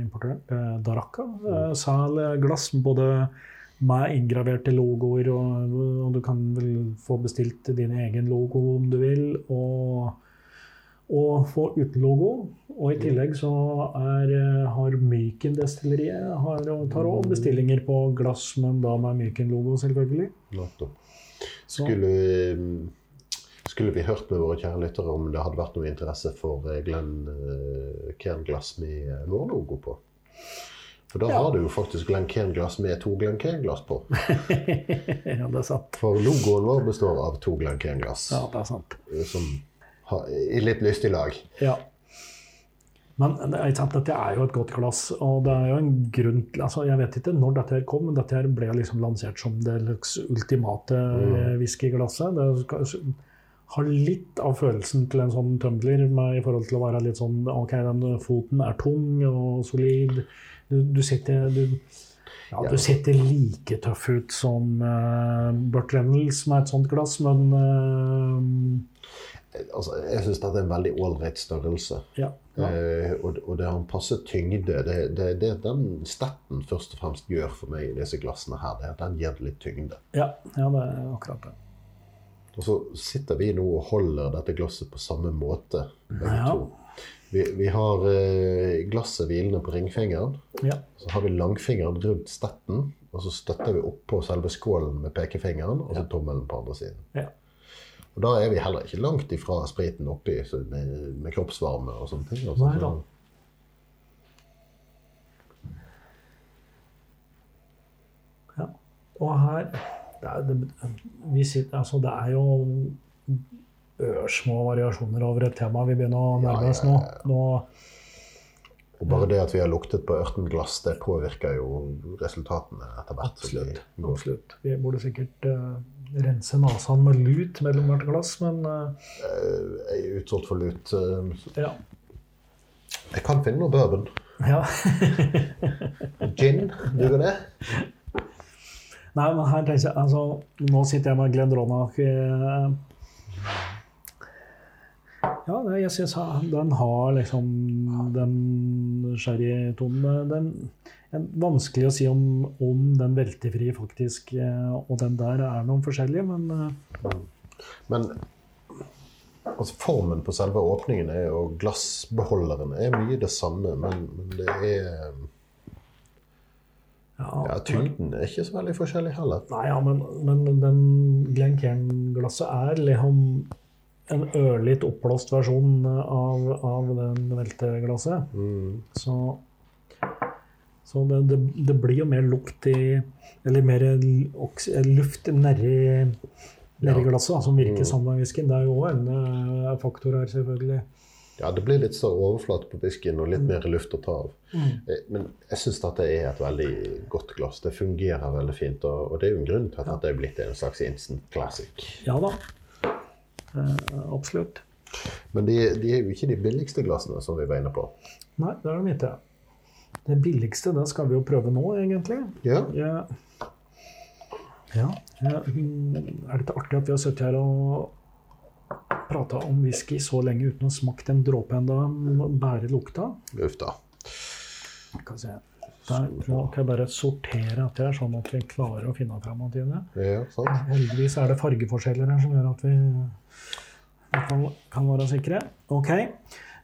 importøren, uh, Daraka, uh, selger glass både med inngraverte logoer, og, og du kan vel få bestilt din egen logo om du vil, og, og få uten logo. Og i tillegg så er, øh, har Myken-destilleriet har, tar også bestillinger på glass, men da med Myken-logo, selvfølgelig. Nettopp. Skulle, vi- skulle vi hørt med våre kjære lyttere om det hadde vært noe interesse for eh, Glenn uh, Cairn-glass med eh, vår logo på? For da Ja. har du jo faktisk Glenn Cairn-glass med to Glenn Cairn-glass på. ja, det er sant. For logoen vår består av to Glenn Cairn-glass. Ja, det er sant. eh, Som har, i litt lystig lag. Ja. Men sant, dette er jo et godt glass, og det er jo en grunn til altså Jeg vet ikke når dette her kom, men dette her ble liksom lansert som det ultimate mm. whiskyglasset. Det skal, har litt av følelsen til en sånn tumbler med, i forhold til å være litt sånn OK, den foten er tung og solid. Du, du sitter du, ja, du sitter like tøff ut som uh, Burt Reynolds med et sånt glass, men uh, Altså, jeg syns dette er en veldig ålreit størrelse. ja. ja. Uh, og, og det har en passe tyngde. Det, det, det den stetten først og fremst gjør for meg i disse glassene her, det er at den gir det litt tyngde. Ja, ja, det er akkurat det. Og så sitter vi nå og holder dette glasset på samme måte, Ja. to. Vi, vi har eh, glasset hvilende på ringfingeren. Ja. Så har vi langfingeren rundt stetten, og så støtter vi oppå selve skålen med pekefingeren, og så tommelen på andre siden. Ja. Og da er vi heller ikke langt ifra spriten oppi så med, med kroppsvarme og sånne ting. Altså, Nei da. ja. Og her det er, det, vi sitter, altså det er jo ørsmå variasjoner over et tema vi begynner å nærme oss nå. nå Og bare det at vi har luktet på ørten glass, det påvirker jo resultatene etter hvert. Absolutt. vi absolutt. Vi burde sikkert uh, rense nesen med lut mellom hvert glass, men eh, Eh, Jeg er utsolgt for lut. eh, ja. Jeg kan finne noe bourbon. ja. Gin, duger det? Nei, men her tenker jeg altså, Nå sitter jeg med Glendronach. Eh, ja, jeg syns den har liksom den sherrytonen Den er vanskelig å si om, om den veltefrie faktisk eh, og den der er noen forskjellige, men eh, Men altså, formen på selve åpningen er, og glassbeholderen er mye det samme, men, men det er ja, ja, Tyngden er ikke så veldig forskjellig heller. Nei, ja, men, men den Glencairn-glasset er liksom en ørlite oppblåst versjon av, av den velteglasset. Mm. Så, så det, det, det blir jo mer lukt i Eller mer luft nedi Ja. glasset, som virker Mm. sammen med whiskyen. Det er jo òg en eh, faktor her, selvfølgelig. Ja, det blir litt større overflate på whiskyen og litt mer luft å ta av. Mm. Men jeg syns dette er et veldig godt glass. Det fungerer veldig fint. Og, og det er jo en grunn til at dette er blitt en slags instant classic. Ja da. Eh, absolutt. Men de, de er jo ikke de billigste glassene, som vi var inne på. Nei, det er de ikke. Det billigste det skal vi jo prøve nå, egentlig. Ja, Ja. ja. Er det ikke artig at vi har sittet her og prata om whisky så lenge uten å smakt en dråpe ennå? Bære lukta? uff da. Skal vi se. Der, nå kan jeg bare sortere etter her, sånn at vi klarer å finne fram. Ja, sant? Heldigvis er det fargeforskjeller her som gjør at vi, kan, kan være sikre. Ok.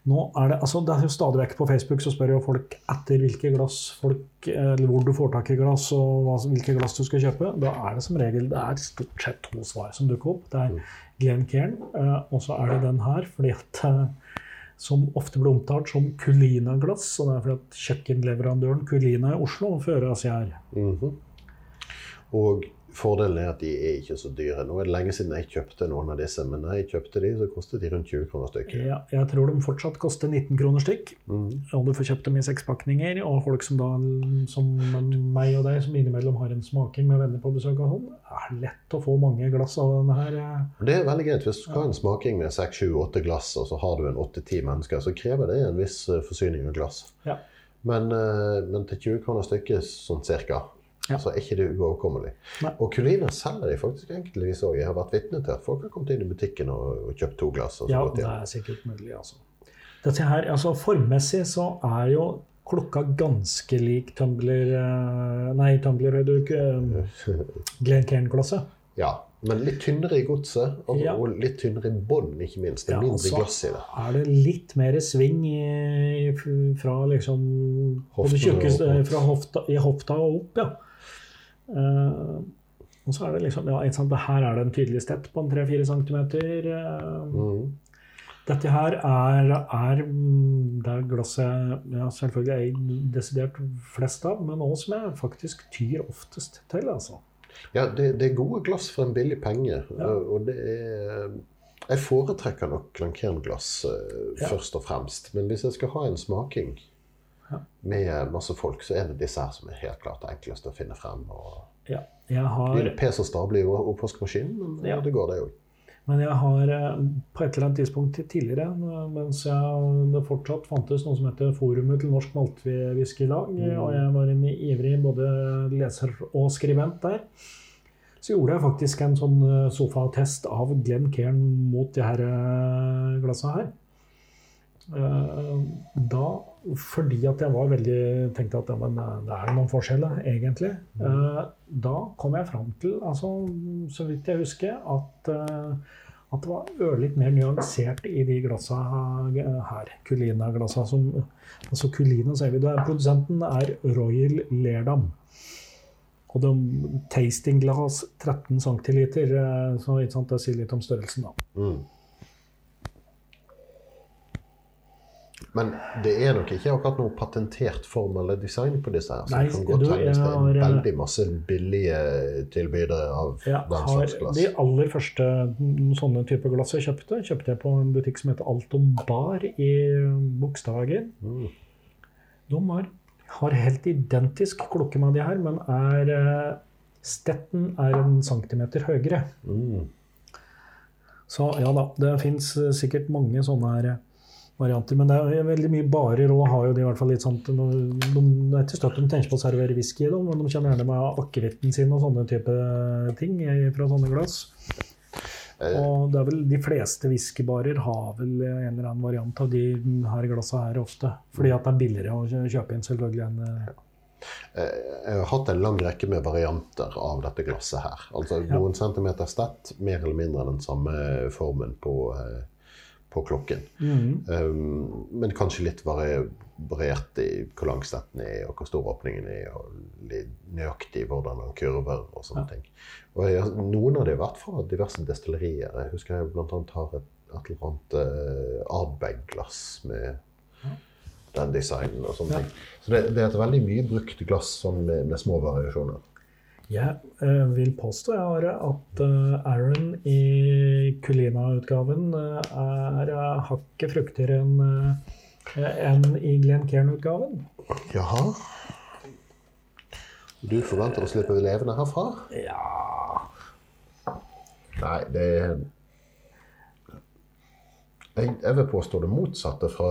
Nå er det, altså det er jo stadig vekk På Facebook så spør jo folk etter hvilke glass folk, eller hvor du får tak i glass og hva, hvilke glass du skal kjøpe. Da er det som regel det er stort sett to svar som dukker opp. Det er Glenn Cairn, eh, og så er det den her. fordi at eh, Som ofte blir omtalt som Culina-glass. og Det er fordi at kjøkkenleverandøren Culina i Oslo fører oss her. Mhm. Og Fordelen er at de er ikke så dyre. Nå er det lenge siden jeg kjøpte noen av disse, men da jeg kjøpte de, så kostet de rundt 20 kroner stykket. Ja, jeg tror de fortsatt koster 19 kroner stykk. Mm. Og du får kjøpt dem i sekspakninger. Og folk som da, som meg og deg, som innimellom har en smaking med venner på besøk, og sånn, er lett å få mange glass av denne her. eh. Det er veldig greit. Hvis du skal ha en smaking med 6-7-8 glass, og så har du en 8-10 mennesker, så krever det en viss eh, forsyning av glass. Ja. Men, eh, men til 20 kroner stykket, sånn cirka, Ja. så er ikke det uoverkommelig. Nei. Og Culina selger de faktisk enkeltvis òg. Jeg har vært vitne til at folk har kommet inn i butikken og, og kjøpt to glass. Ja, det er sikkert mulig, altså. Dette her, altså Formmessig så er jo klokka ganske lik Tumbler eh, Nei, Tumbler er jo ikke. Glenn Cairn-glasset. Ja, men litt tynnere i godset, og, Ja. og litt tynnere i bånn, ikke minst. Det er Ja, mindre altså, glass i det. er det litt mer sving i, fra liksom Hoften fra hofta, i hofta og opp, ja. Eh, og så er det liksom ja, sant, Her er det en tydelig stett på en 3-4 cm. Mm. Dette her er, er mm, det er glasset ja, selvfølgelig er jeg desidert flest av, men også som jeg faktisk tyr oftest til. altså. Ja, det, det er gode glass for en billig penge. Ja. Og det er Jeg foretrekker nok Glencairn-glass uh, Ja. først og fremst. Men hvis jeg skal ha en smaking. Med masse folk, så er det disse her som er helt klart enklest å finne frem. Og Ja, jeg har, blir pes og stable oppvaskmaskinen, men Ja. det går, det òg. men jeg har eh, på et eller annet tidspunkt tidligere, eh, mens jeg, det fortsatt fantes noe som heter Forumet til Norsk Maltwhiskylag, Mm. og jeg var en ivrig både leser og skribent der, så gjorde jeg faktisk en sånn eh, sofatest av Glenn Cairn mot de her eh, glassa her. Eh, Da, fordi at jeg var veldig tenkte at ja, men eh, det er noen forskjeller, egentlig. Eh, Da kom jeg fram til, altså, så vidt jeg husker, at, eh, at det var ørlitt mer nyansert i de glassa her. Culina-glassa. som- Altså Culina, sier vi. Er, produsenten er Royal Lerdam. Og de tastingglass 13 centiliter, eh, så det sier litt om størrelsen, da. Mm. Men det er nok ikke akkurat noe patentert form eller design på disse her. Så Nei, det kan godt tenkes det er eh, veldig masse billige tilbydere av Jeg den slags glass. de aller første sånne type glass jeg kjøpte, kjøpte jeg på en butikk som heter Alton Bar i Bogstadhagen. Mm. De har, har helt identisk klokke med de her, men er eh, Stetten er en centimeter høyere. Mm. Så ja da, det fins sikkert mange sånne her eh, varianter. Men det er veldig mye barer og har jo de i hvert fall litt sånn de, de, Det er ikke støtt de tenker på å servere whisky i men de kommer gjerne med akevitten sin og sånne type ting fra sånne glass. Eh, Og det er vel de fleste whiskybarer har vel en eller annen variant av de her glassa her ofte. Fordi at det er billigere å kjøpe inn selvfølgelig enn eh, Eh, Jeg har hatt en lang rekke med varianter av dette glasset her. Altså Ja. noen centimeter stett, mer eller mindre den samme formen på, på klokken. Mm. Um, men kanskje litt vari- variert i hvor lang stetten er, og hvor stor åpningen er, og litt nøyaktig hvordan den kurver og sånne ting. Og jeg, noen av det har vært fra diverse destillerier. Jeg husker jeg bl.a. har et, et eller annet uh, Ardbeg-glass med den designen og sånne Ja. ting. Så det, det er et veldig mye brukt glass sånn med, med små variasjoner. Jeg eh, vil påstå har at eh, Aaron i Kulina-utgaven eh, er hakket fruktigere enn enn i Glencairn-utgaven. Jaha. Du forventer å slippe levende herfra? Ja Nei, det jeg, jeg vil påstå det motsatte fra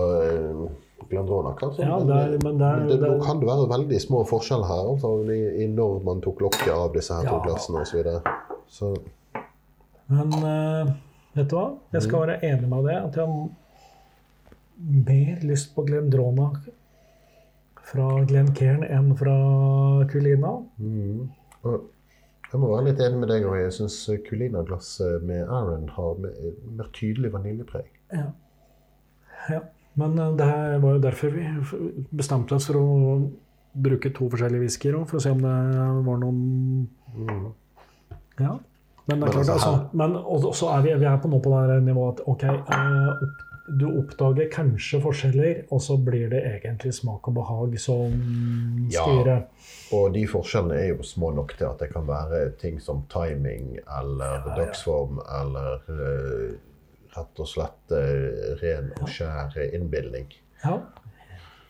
eh, Glendrona. Kanskje. Ja, men, det er- men det er- det, der, er- kan det være veldig små forskjeller her altså, i, i når man tok lokket av disse her to glassene osv. Så, videre. så Men uh, vet du hva? Jeg skal være enig med deg At jeg har mer lyst på Glendrona fra Glencairn enn fra Culina. mm. Jeg må være litt enig med deg òg. Jeg syns Culina-glasset med Aaron har mer, mer tydelig vaniljepreg. Ja. ja. Men eh, det her var jo derfor vi bestemte oss for å bruke to forskjellige whiskyer for å se om det var noen Mm. Ja. Men det er klart, altså, altså, men og så er vi, vi er på nå på det nivået at ok, eh, du oppdager kanskje forskjeller, og så blir det egentlig smak og behag som Ja. styrer. Og de forskjellene er jo små nok til at det kan være ting som timing eller Ja, ja. dagsform eller eh, rett og slett eh, ren og skjær innbilning. Ja.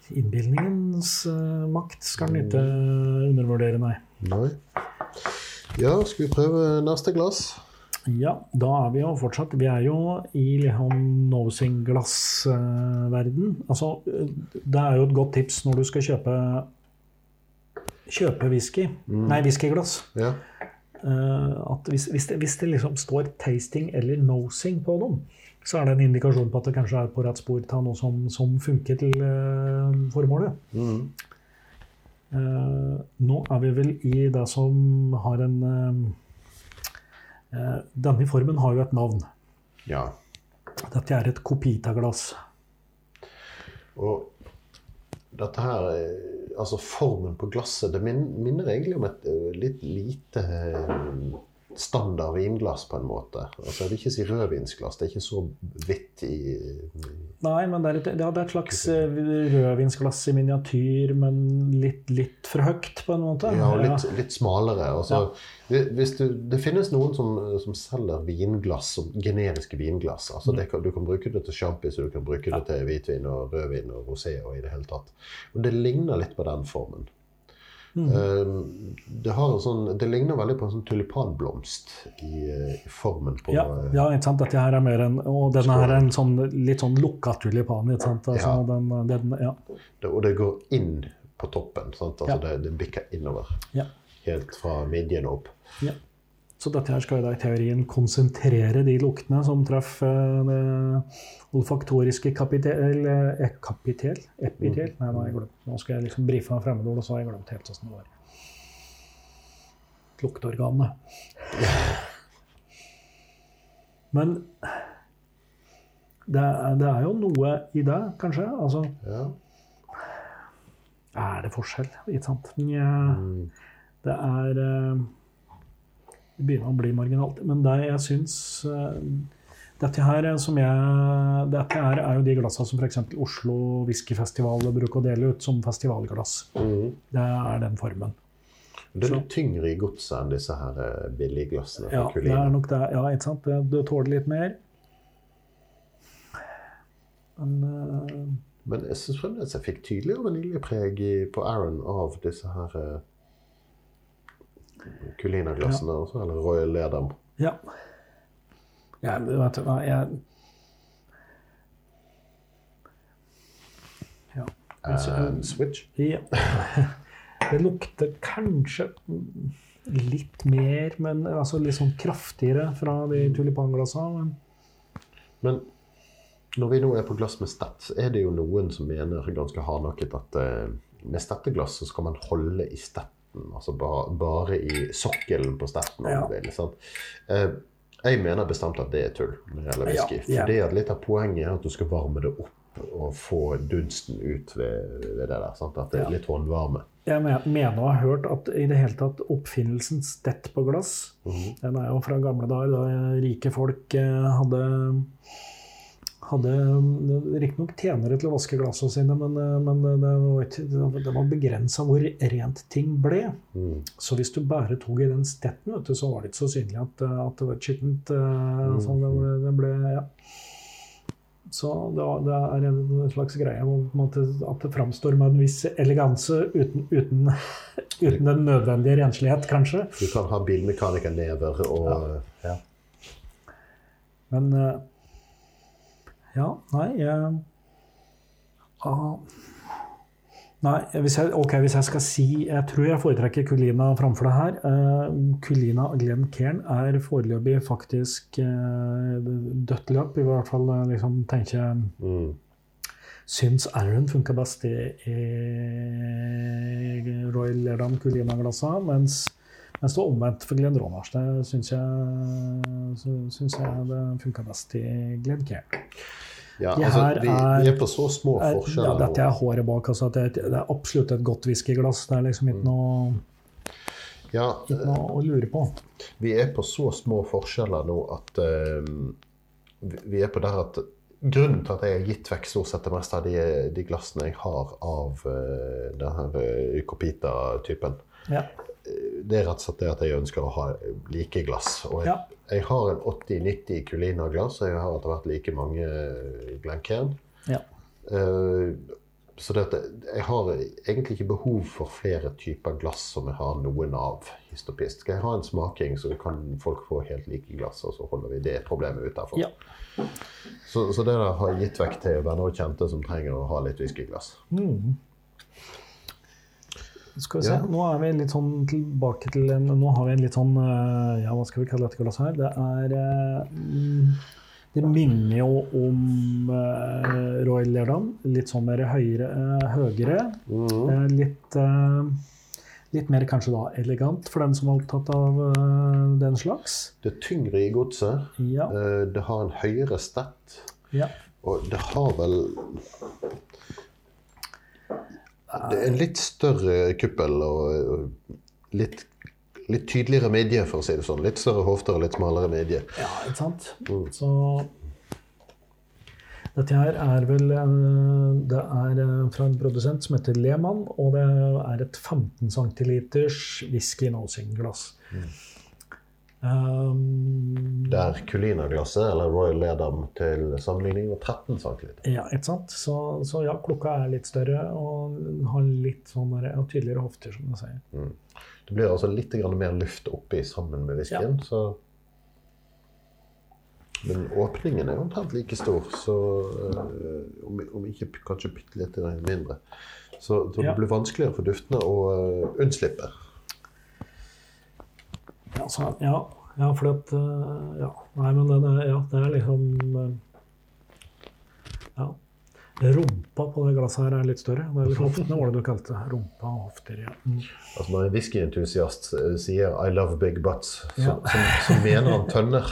Innbilningens eh, makt skal en ikke undervurdere, nei. Nei. Ja, skal vi prøve neste glass? Ja, da er vi jo fortsatt Vi er jo i liksom nosing-glassverden. Altså, det er jo et godt tips når du skal kjøpe kjøpe whisky, nei, whiskyglass. Ja. Eh, at hvis, hvis, det, hvis det liksom står 'tasting' eller 'nosing' på dem, så er det en indikasjon på at det kanskje er på rett spor til noe som, som funker til uh, formålet. Mm. Uh, nå er vi vel i det som har en uh, Denne formen har jo et navn. ja. Dette er et kopitaglass. Og dette her eh, Altså formen på glasset, det min, minner egentlig om et eh, litt lite eh, standard vinglass, på en måte. Altså, jeg vil ikke si rødvinsglass. Det er ikke så hvitt i Nei, men det er et, ja, det er et slags eh, rødvinsglass i miniatyr, men litt, litt for høyt, på en måte. Ja, og litt, litt smalere. Altså, hvis du, det finnes noen som, som selger vinglass, som generiske vinglass. Altså, det kan, du kan bruke det til sjampis, og du kan bruke det til hvitvin og rødvin og rosé. og i Det hele tatt. Og det ligner litt på den formen. Eh, det, har en sånn, det ligner veldig på en sånn tulipanblomst i, i formen på Ja, eh, ja, ikke sant? Dette her er mer en Og denne her er en sånn litt sånn lukka tulipan. Ikke sant? Altså, Ja. den, den, ja. det, Og det går inn på toppen. Sant? Altså, det, det bikker innover. Ja. Helt fra midjen opp. Ja. Så dette her skal da i teorien konsentrere de luktene som treffer eh, det olfaktoriske kapitel eh, Kapitel? Epitel? Nei, nå har jeg glemt. Nå skal jeg liksom brife meg fremmedord, og så har jeg glemt helt åssen det var. Lukteorganene. Men det er, det er jo noe i det, kanskje. Altså, Ja. er det forskjell? Ikke sant? Mm. Det er eh, begynner å bli marginalt. Men det jeg syns eh, Dette her er som jeg Dette her er jo de glassene som f.eks. Oslo Whiskyfestival bruker å dele ut som festivalglass. Mm. Det er den formen. Det er litt tyngre i godset enn disse her billige glassene fra Ja, det er nok det. Ja, ikke sant? Det, det tåler litt mer. Men uh... Men jeg syns fremdeles jeg fikk tydeligere vaniljepreg på Aaron av disse her eh, Culina-glassene også, eller Royal Ledam. ja. ja vet du hva, jeg Ja. And switch. Ja. Det lukter kanskje litt mer, men altså litt sånn kraftigere fra de tulipanglassene. Men Men når vi nå er på glass med stett, er det jo noen som mener ganske hardnakket at eh, med stetteglass så skal man holde i stetten. Altså bare, bare i sokkelen på stetten. om du vil, sant? Eh, jeg mener bestemt at det er tull når det gjelder whisky. ja. yeah. litt av poenget er at du skal varme det opp og få dunsten ut ved, ved det der. Sant? At det er litt håndvarme. jeg mener å ha hørt at i det hele tatt oppfinnelsen stett på glass, Mhm. den er jo fra gamle dager da rike folk eh, hadde hadde riktignok tjenere til å vaske glassene sine, men, eh, men det var, ikke- det var begrensa hvor rent ting ble. Mm. Så hvis du bare tok i den stetten, vet du, så var det ikke så synlig at, eh, at det var skittent. eh, sånn det, det ble, ja. Så det, var, det er en slags greie om at det, framstår med en viss eleganse uten, uten, uten den nødvendige renslighet, kanskje. Du kan ha bilmekanikernever og ja. Men eh, Ja, nei jeg, ah, Nei, hvis jeg, ok, hvis jeg skal si Jeg tror jeg foretrekker Kulina framfor det her. Uh, Kulina Glenn Cairn er foreløpig faktisk uh, dødt løp. I hvert fall uh, liksom tenker jeg Mm. Syns Aaron funka best i, i Royal Lerdam Kulina-glassa, mens, mens det omvendt for Glenn Ronars. Det syns jeg, sy- jeg det funka best i Glenn Care. Ja, altså, vi, er- er på så små Er- forskjeller Ja, dette er håret bak. Altså, det, er- det er absolutt et godt whiskyglass. Det er liksom ikke noe, Ja, ikke noe å lure på. vi er på så små forskjeller nå at uh, vi- er på der at grunnen til at jeg har gitt vekk stort sett det meste av de, de glassene jeg har av uh, denne her uh, Copita-typen, Ja. Det er rett og slett det at jeg ønsker å ha like glass. Og jeg, Ja. jeg har en 80-90 Culina-glass, og jeg har etter hvert like mange Glencairn. ja. Uh, så dette, jeg har egentlig ikke behov for flere typer glass som jeg har noen av. hist og pist. Skal jeg ha en smaking, så kan folk få helt like glass, og så holder vi det problemet utenfor. Ja. Så, så det der har gitt vekk til venner og kjente som trenger å ha litt whiskyglass. Mm. Skal vi se, Ja. Nå er vi litt sånn tilbake til Nå har vi en litt sånn eh, Ja, hva skal vi kalle dette glasset her? Det er eh, mm, Det minner jo om uh, Royal Lerdam. Litt sånn mer høyere, eh, høyere. Eh, litt, eh, litt mer kanskje da elegant for den som er opptatt av eh, den slags. Det er tyngre i godset. Ja. Eh, Det har en høyere stett. ja. Og det har vel Det er en litt større kuppel og litt, litt tydeligere midje, for å si det sånn. Litt større hofter og litt smalere midje. Ja, ikke sant? Så dette her er vel eh, Det er eh, fra en produsent som heter Lehmann, og det er et 15 cm whisky nosing-glass. Um, Der Culina-glasset, eller Royal Ledam til sammenligning, var 13 cm. ja, ikke sant? Så, så ja, klokka er litt større og har litt sånn der, ja, tydeligere hofter, som du sier. Det blir altså litt grann mer luft oppi sammen med whiskyen. Så Men åpningen er omtrent like stor, så øh, om, om ikke kanskje bitte litt mindre. Så, så Ja. det blir vanskeligere for duftene å øh, unnslippe. Ja, så, ja, ja for at eh, Ja, nei, men det, det, ja, det er liksom eh, Ja. Rumpa på det glasset her er litt større. Det er hoftene, var det du kalte. Rumpa og hofter, ja. Mm. Altså Når en whiskyentusiast øh, sier 'I love big butts', så, Ja. så, så mener han tønner.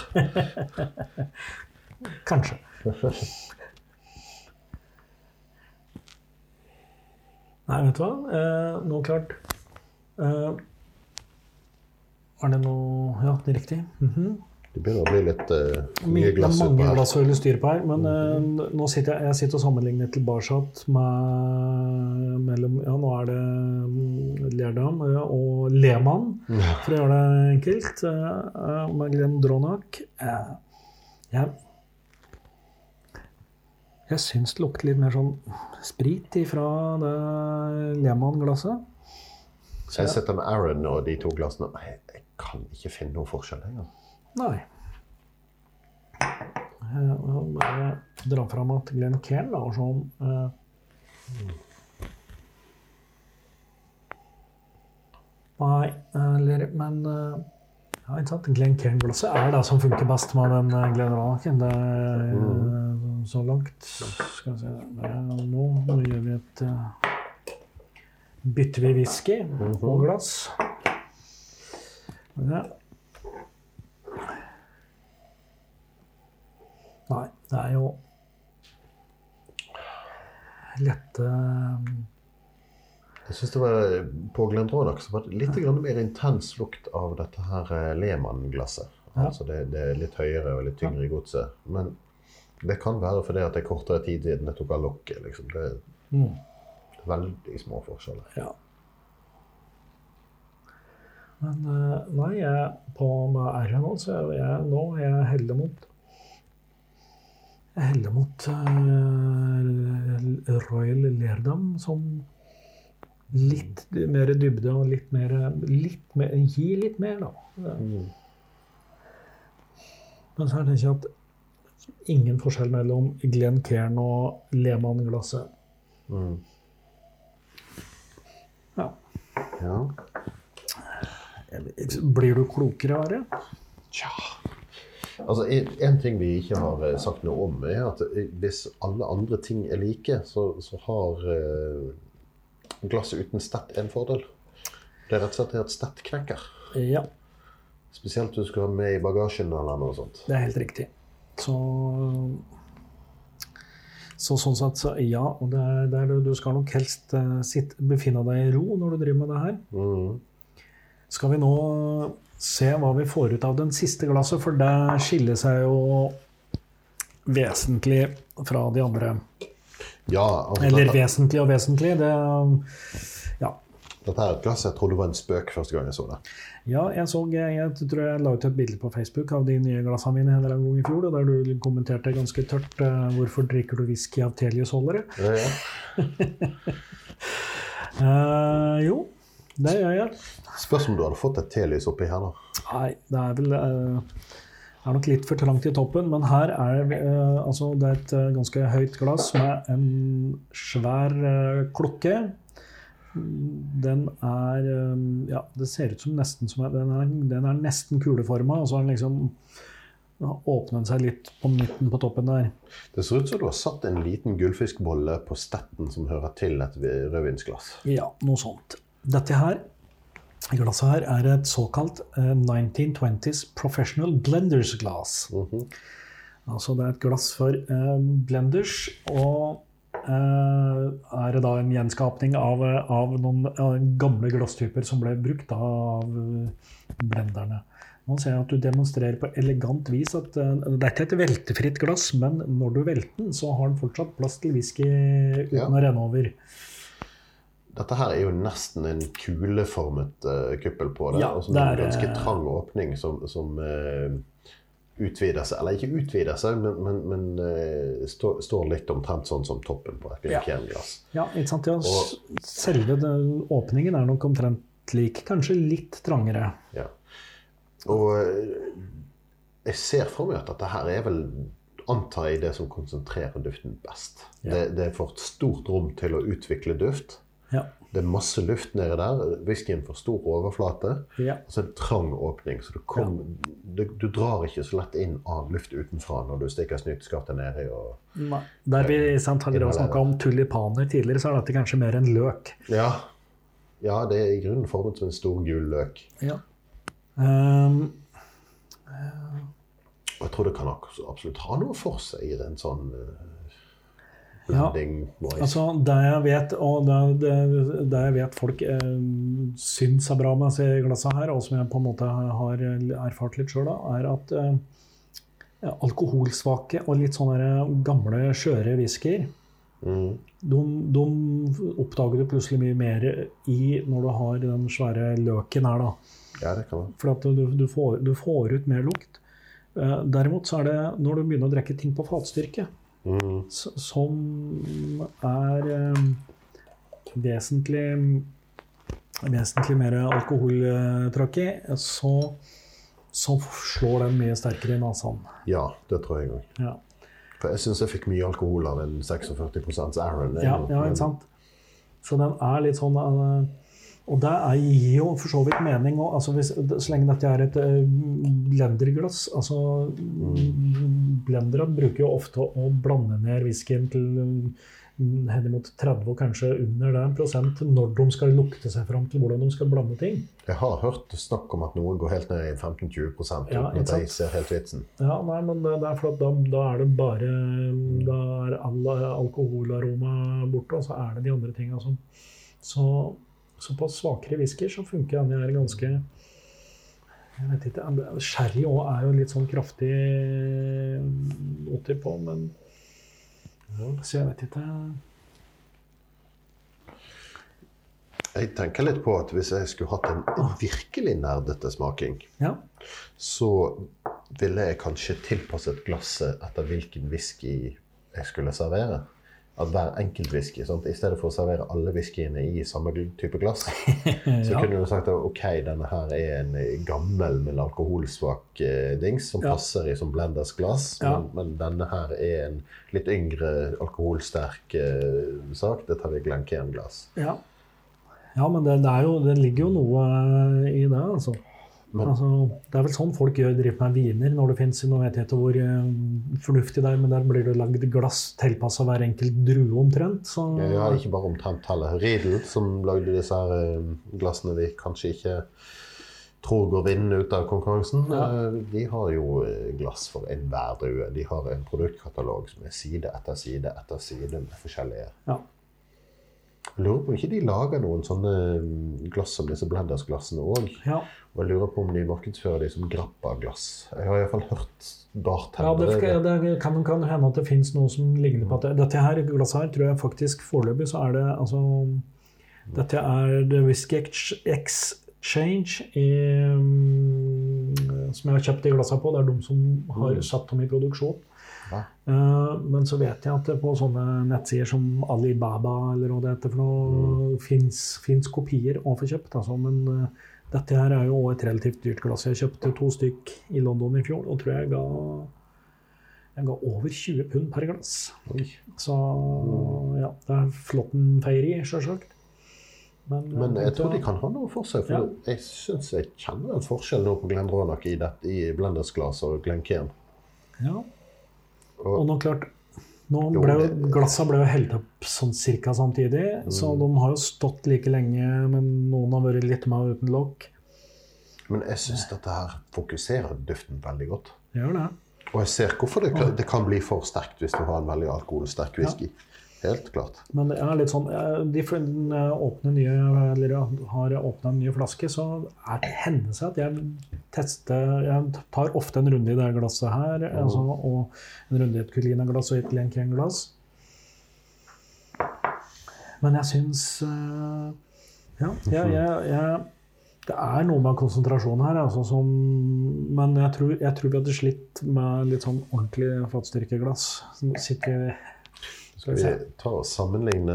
Kanskje. Nei, vet du hva? Eh, nå klart eh, Er det noe Ja, det er riktig. Mhm. Det begynner å bli litt uh, My- mye glass utpå mange her. glass å holde styr på her, men eh, nå sitter jeg, jeg sitter og sammenligner tilbake med mellom Ja, nå er det mm, Lerdam eh, og Lehmann, for å gjøre det enkelt, Uh, med Glenn Dronach. Eh, jeg jeg syns det lukter litt mer sånn sprit ifra det Lehmann-glasset. Så Jeg sitter med Aaron og de to glassene. Kan ikke finne noen forskjell engang. Nei. Jeg drar bare fram at Glenn Cairn var sånn eh, Nei, eller Men eh, ja, ikke sant? Glenn Cairn-glasset er det som funker best med den eh, Glenn Ranaken. Det er eh, så langt Skal vi se det er, Nå, nå gjør vi et Bytter vi whisky og glass. Ja. Nei, det er jo lette Jeg synes det var På Glendronach så var litt grann mer intens lukt av dette her eh, Lehmann-glasset. Ja. Altså det, det er litt høyere og litt tyngre i godset. Men det kan være fordi at det er kortere tid siden jeg tok av lokket. Liksom. Det er mm, veldig små forskjeller. Ja. Men eh, nei, jeg på med R nå, så er jeg, nå er jeg heller mot Jeg heller mot uh, Royal Lerdam som litt mer dybde og litt mer, litt mer Gi litt mer, da. Men så er det ikke at ingen forskjell mellom Glenn Cairn og Lehmann-glasset. Mm. Ja. Ja. Blir du klokere av det? Tja Altså, En ting vi ikke har eh, sagt noe om, er at eh, hvis alle andre ting er like, så, så har eh, glasset uten stett en fordel. Det er rett og slett at stett knekker. Ja, Spesielt hvis du skal ha med i bagasjen eller noe sånt. det er helt riktig. Så, så sånn sett, så ja. Og det er, det er, du skal nok helst sitte, befinne deg i ro når du driver med det her. Mhm. Skal vi nå se hva vi får ut av den siste glasset, for det skiller seg jo vesentlig fra de andre. Ja, altså, Eller dette, vesentlig og vesentlig, det Ja. dette er et glass jeg trodde var en spøk første gang jeg så det. Ja, jeg så Jeg, jeg tror jeg la ut et bilde på Facebook av de nye glassene mine en eller annen gang i fjor, og der du kommenterte ganske tørt uh, 'Hvorfor drikker du whisky av Telius-holdere?' Ja, ja. uh, jo, det gjør jeg. Spørs om du hadde fått et telys oppi her, da. Nei, det er vel uh, er nok litt for trangt i toppen, men her er eh, altså det er et uh, ganske høyt glass med en svær klokke. Den er Ja, det ser ut som nesten som Den er, den er nesten kuleforma, og så har den liksom åpnet seg litt på midten på toppen der. Det ser ut som du har satt en liten gullfiskbolle på stetten som hører til et rødvinsglass. Ja, noe sånt. Dette her, glasset her er et såkalt eh, 1920s Professional Blenders glass. Mhm. Altså det er et glass for eh, blenders, og Uh, er det da en gjenskapning av, av noen eh, gamle glasstyper som ble brukt av eh, blenderne. Nå ser jeg at du demonstrerer på elegant vis at uh, det er ikke et veltefritt glass, men når du velter den, så har den fortsatt plass til whisky uten Ja. å renne over. Dette her er jo nesten en kuleformet uh, kuppel på det. Ja, og er, en ganske eh, trang åpning som, som uh, utvider seg. Eller ikke utvider seg, men, men, men uh, står, stå litt omtrent sånn som toppen på et. Glencairn-glass. Ja, ikke sant? Ja, Og- selve den åpningen er nok omtrent lik, kanskje litt trangere. Ja. Og jeg ser for meg at dette her er vel antar jeg det som konsentrerer duften best. Ja. Det, det får et stort rom til å utvikle duft. Ja. Det er masse luft nedi der. Whiskyen får stor overflate. ja. Og så er det trang åpning, så du, kom, du, du drar ikke så lett inn av luft utenfra når du stikker snyteskaftet nedi. Og... Nei. Der vi sant, har snakka om tulipaner tidligere, så er dette kanskje mer en løk. Ja. ja, det er i grunnen formet som en stor gul løk. Ja. Ehm, Og jeg tror det kan absolutt ha noe for seg i en sånn Ja, altså, det jeg vet, og det, det, det jeg vet folk eh, syns er bra med disse glassene her, og som jeg på en måte har erfart litt sjøl, er at eh, alkoholsvake og litt sånne gamle, skjøre whiskyer mm. de, de oppdager du plutselig mye mer i når du har den svære løken her. da. Ja, det kan. For at du, du, får, du får ut mer lukt. Eh, derimot så er det når du begynner å drikke ting på fatstyrke, Mm. som er eh, vesentlig vesentlig mer alkoholtrakk i, så, så slår den mye sterkere i nesen. Ja, det tror jeg òg. Ja. For jeg syns jeg fikk mye alkohol av en 46 Aaron. Ja, ja, ikke sant? Så den er litt sånn eh, Og det er, gir jo for så vidt mening. Og, altså hvis, så lenge dette er et eh, blenderglass altså Blendere bruker jo ofte å blande ned whiskyen til mm, henimot 30 og kanskje under det prosent når de skal lukte seg fram til hvordan de skal blande ting. Jeg har hørt snakk om at noen går helt ned i 15-20 uten Ja, at de ser helt vitsen. Ja, nei, men det, det er for at da, da er det bare Da er all alkoholaroma borte, og så er det de andre tinga som Så, så på svakere whiskyer så funker denne her ganske Jeg vet ikke Sherry òg er jo litt sånn kraftig noter på, men Så jeg vet ikke Jeg tenker litt på at hvis jeg skulle hatt en virkelig nerdete smaking, Ja. så ville jeg kanskje tilpasset glasset etter hvilken whisky jeg skulle servere. At hver enkelt whisky, sant? I stedet for å servere alle whiskyene i samme type glass, så Ja. kunne du sagt at ok, denne her er en gammel, men alkoholsvak eh, dings som Ja. passer i som blenders glass. Ja. Men, men denne her er en litt yngre, alkoholsterk eh, sak. Det tar vi Glencairn-glass. ja. Ja, men det, det, jo, det ligger jo noe i det, altså. Men- altså. Det er vel sånn folk gjør, driver med viner når det fins Nå vet jeg ikke hvor eh, fornuftig det er, men der blir det lagd glass tilpassa hver enkelt drue omtrent. Så, Ja, ikke bare omtrent heller. Riedel, som lagde disse her eh, glassene vi kanskje ikke tror går vinnende ut av konkurransen, Ja. eh, de har jo glass for enhver drue. De har en produktkatalog som er side etter side etter side med forskjellige Ja. Jeg lurer på om ikke de lager noen sånne mm, glass som disse Blenders-glassene òg. Ja, Og jeg lurer på om de markedsfører de som Grappa-glass. Jeg har iallfall hørt ja bartendere det, det kan, kan hende at det fins noe som ligner på at det, Dette her glasset her tror jeg faktisk foreløpig så er det altså Dette er The Whisky Exchange i, mm, som jeg har kjøpt de glassene på. Det er de som har Mm. satt dem i produksjon. Ja. Eh, men så vet jeg at på sånne nettsider som Alibaba eller hva det heter for noe, mm. fins kopier å få kjøpt. Altså. Men eh, dette her er jo også et relativt dyrt glass. Jeg kjøpte to stykk i London i fjor og tror jeg ga, jeg ga over 20 pund per glass. Oi. Så ja, det er Flåtten Feiry, sjølsagt. Men, Men jeg tror de kan ha noe for seg. For Ja. jeg syns jeg kjenner en forskjell nå på Glendronach i, dette- i Blenders-glass og Glencairn. Ja. Og- nå klart nå ble jo, Glassa ble jo helt opp sånn cirka samtidig, så Mm. de har jo stått like lenge, men noen har vært litt mer uten lokk. Men jeg syns dette her fokuserer duften veldig godt. Gjør det. Og jeg ser hvorfor det kan, det kan bli for sterkt hvis du har en veldig alkoholsterk whisky. Helt klart. Men det er litt sånn eh, de, jeg åpner nye, eller har åpna en ny flaske, så er det hender seg at jeg tester Jeg tar ofte en runde i det glasset her, altså, og en runde i et Culina-glass og et Glencairn-glass. Men jeg syns eh, Ja, jeg, jeg, jeg, det er noe med konsentrasjon her, altså, som, men jeg tror, jeg tror vi hadde slitt med litt sånn ordentlig fatstyrkeglass. Som sitter Skal vi ta og sammenligne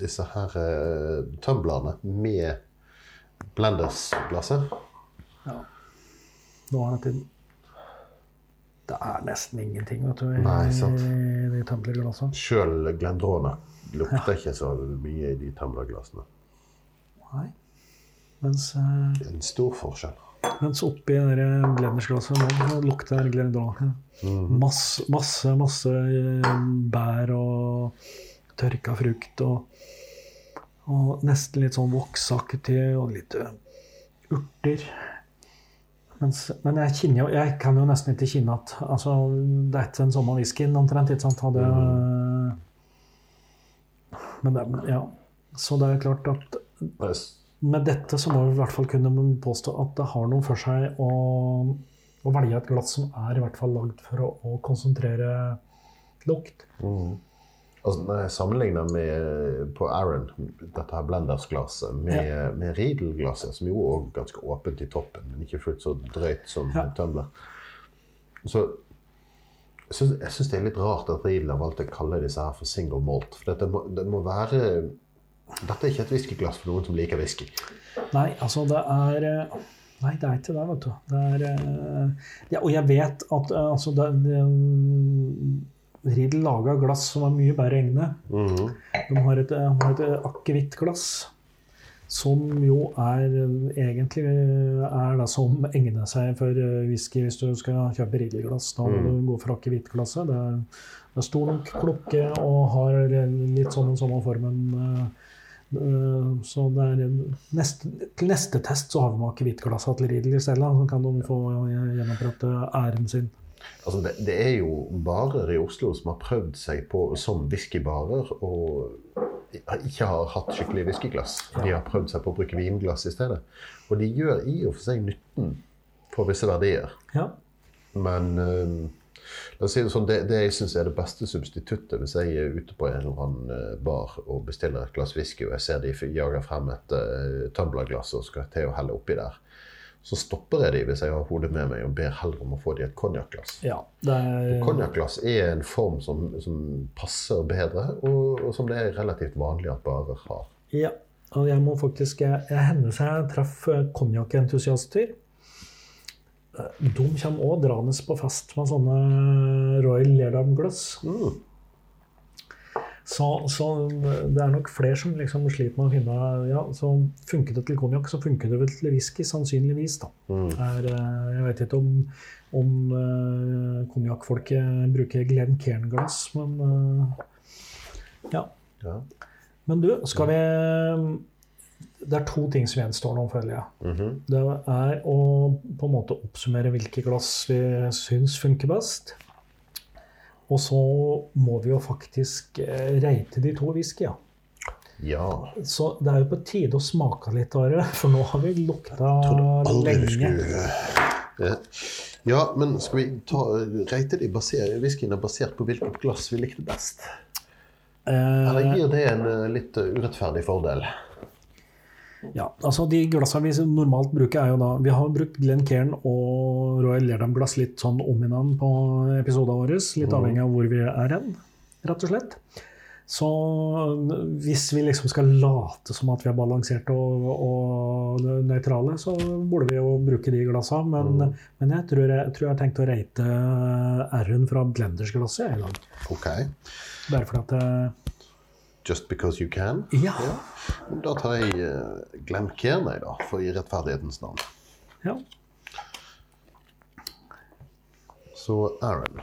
disse her uh, tømblerne med Blenders-glasset? Ja. Nå er det Det er nesten ingenting, vet du, i Nei, sant. i de tumblerglassene. Sjøl Glendrona lukter ikke så mye i de tumblerglassene. Nei. Mens, uh, en stor forskjell. Mens oppi der blendersglasset nå lukter det Glendronach. Masse, masse, masse eh, bær og tørka frukt og, og nesten litt sånn voksaktig og litt eh, urter. Mens, men jeg, kjenner jo, jeg kan jo nesten ikke kjenne at altså, Det er ikke den samme whiskyen omtrent. ikke sant? Hadde, Men det, ja. Så det er klart at s- med dette så må vi i hvert fall kunne påstå at det har noe for seg å, å velge et glass som er i hvert fall lagd for å, å konsentrere lukt. Altså, når jeg sammenligner med på Aaron, dette her blendersglasset, med, med, med Riedel-glasset, som jo er ganske åpent i toppen, men ikke fullt så drøyt som Ja. Tumbler, så jeg syns, det er litt rart at Riedel har valgt å kalle disse her for single malt. For dette må, det må være Dette er ikke et whiskyglass for noen som liker whisky. Nei, altså det er eh, Nei, det er ikke det, vet du. Det er eh, ja, Og jeg vet at eh, altså det, det, Riddel laga glass som er mye bedre egnet. De har et, har et akevittglass som jo er egentlig er det som egner seg for whisky hvis du skal kjøpe Riddel-glass. Da må du gå for akevittglasset. Det, er- det er stor nok klokke og har litt sånn den samme formen. Eh, Så en- neste, til neste test så har vi med akevittglasset til stedet. Så kan de få gjenopprette æren sin. Altså, det, det er jo barer i Oslo som har prøvd seg på som whiskybarer og ikke har hatt skikkelig whiskyglass. De har prøvd seg på å bruke vinglass i stedet. Og de gjør i og for seg nytten for visse verdier. Ja. Men eh, la oss si det sånn, det, det jeg syns er det beste substituttet hvis jeg er ute på en eller annen eh, bar og bestiller et glass whisky, og jeg ser de jager frem et uh, tumblerglass og skal til å helle oppi der, så stopper jeg de hvis jeg har hodet med meg og ber heller om å få de et konjakkglass. ja det er, Konjakkglass er en form som, som passer bedre, og, og som det er relativt vanlig at barer har. Ja, og jeg må faktisk Jeg, jeg hender seg jeg traff eh, konjakkentusiaster. De kommer òg draende på fest med sånne Royal Lerdam-glass. Mm. Så, så det er nok flere som liksom sliter med å finne ja, så Funker det til konjakk, så funker det vel til whisky, sannsynligvis. da. Er, eh, jeg vet ikke om, om uh, konjakkfolket bruker Glenn Cairn-glass, men uh, ja. Ja. Men du, skal vi Det er to ting som gjenstår nå, føler jeg. Mhm. Det er å på en måte oppsummere hvilke glass vi syns funker best. Og så må vi jo faktisk eh, reite de to whiskyene. Ja. Så det er jo på tide å smake litt, Are. For nå har vi lukta lenge. skulle Ja. ja, men skal vi ta, reite de whiskyene basert på hvilket glass vi likte best? Eller Eh, gir det en eh, litt eh, urettferdig fordel? Ja, altså De glassene vi normalt bruker, er jo da Vi har brukt Glencairn og Royal Lerdam-glass litt sånn om innan på episodene våre. Litt avhengig av hvor vi er hen, rett og slett. Så hvis vi liksom skal late som at vi er balanserte og, og nøytrale, så burde vi jo bruke de glassene. Men, men jeg, tror jeg tror jeg har tenkt å rate R-en fra Glenders-glasset. i dag. Ok. Bare fordi at eh, Just because you can? Ja. Da tar jeg uh, Glenn Kearney, da, for i rettferdighetens navn. ja. Så Aaron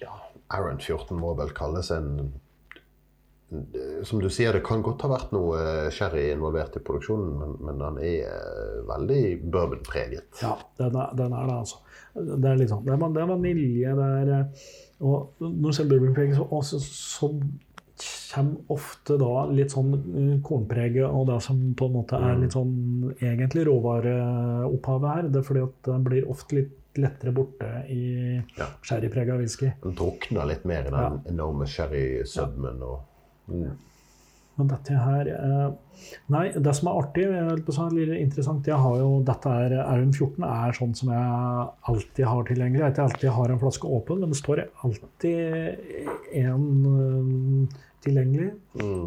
Ja, Aaron 14 må vel kalles en Som du sier, det kan godt ha vært noe eh, sherry involvert i produksjonen, men, men den er eh, veldig bourbonpreget. Ja, den er, den er det, altså. Det er sånn, det er, det vanilje, det er Og når bourbonpreg, så, så kommer ofte da litt sånn eh, kornpreget og det som på en måte er litt sånn egentlig råvareopphavet her. Det er fordi at den blir ofte litt lettere borte i Ja. sherryprega whisky. Den drukner litt mer i den enorme sherrysødmen. Ja. mm. Men dette her eh, Nei, det som er artig, litt interessant jeg har jo, Dette er RM14 er sånn som jeg alltid har tilgjengelig. Jeg alltid har en flaske åpen, men det står alltid en eh, tilgjengelig. Mm.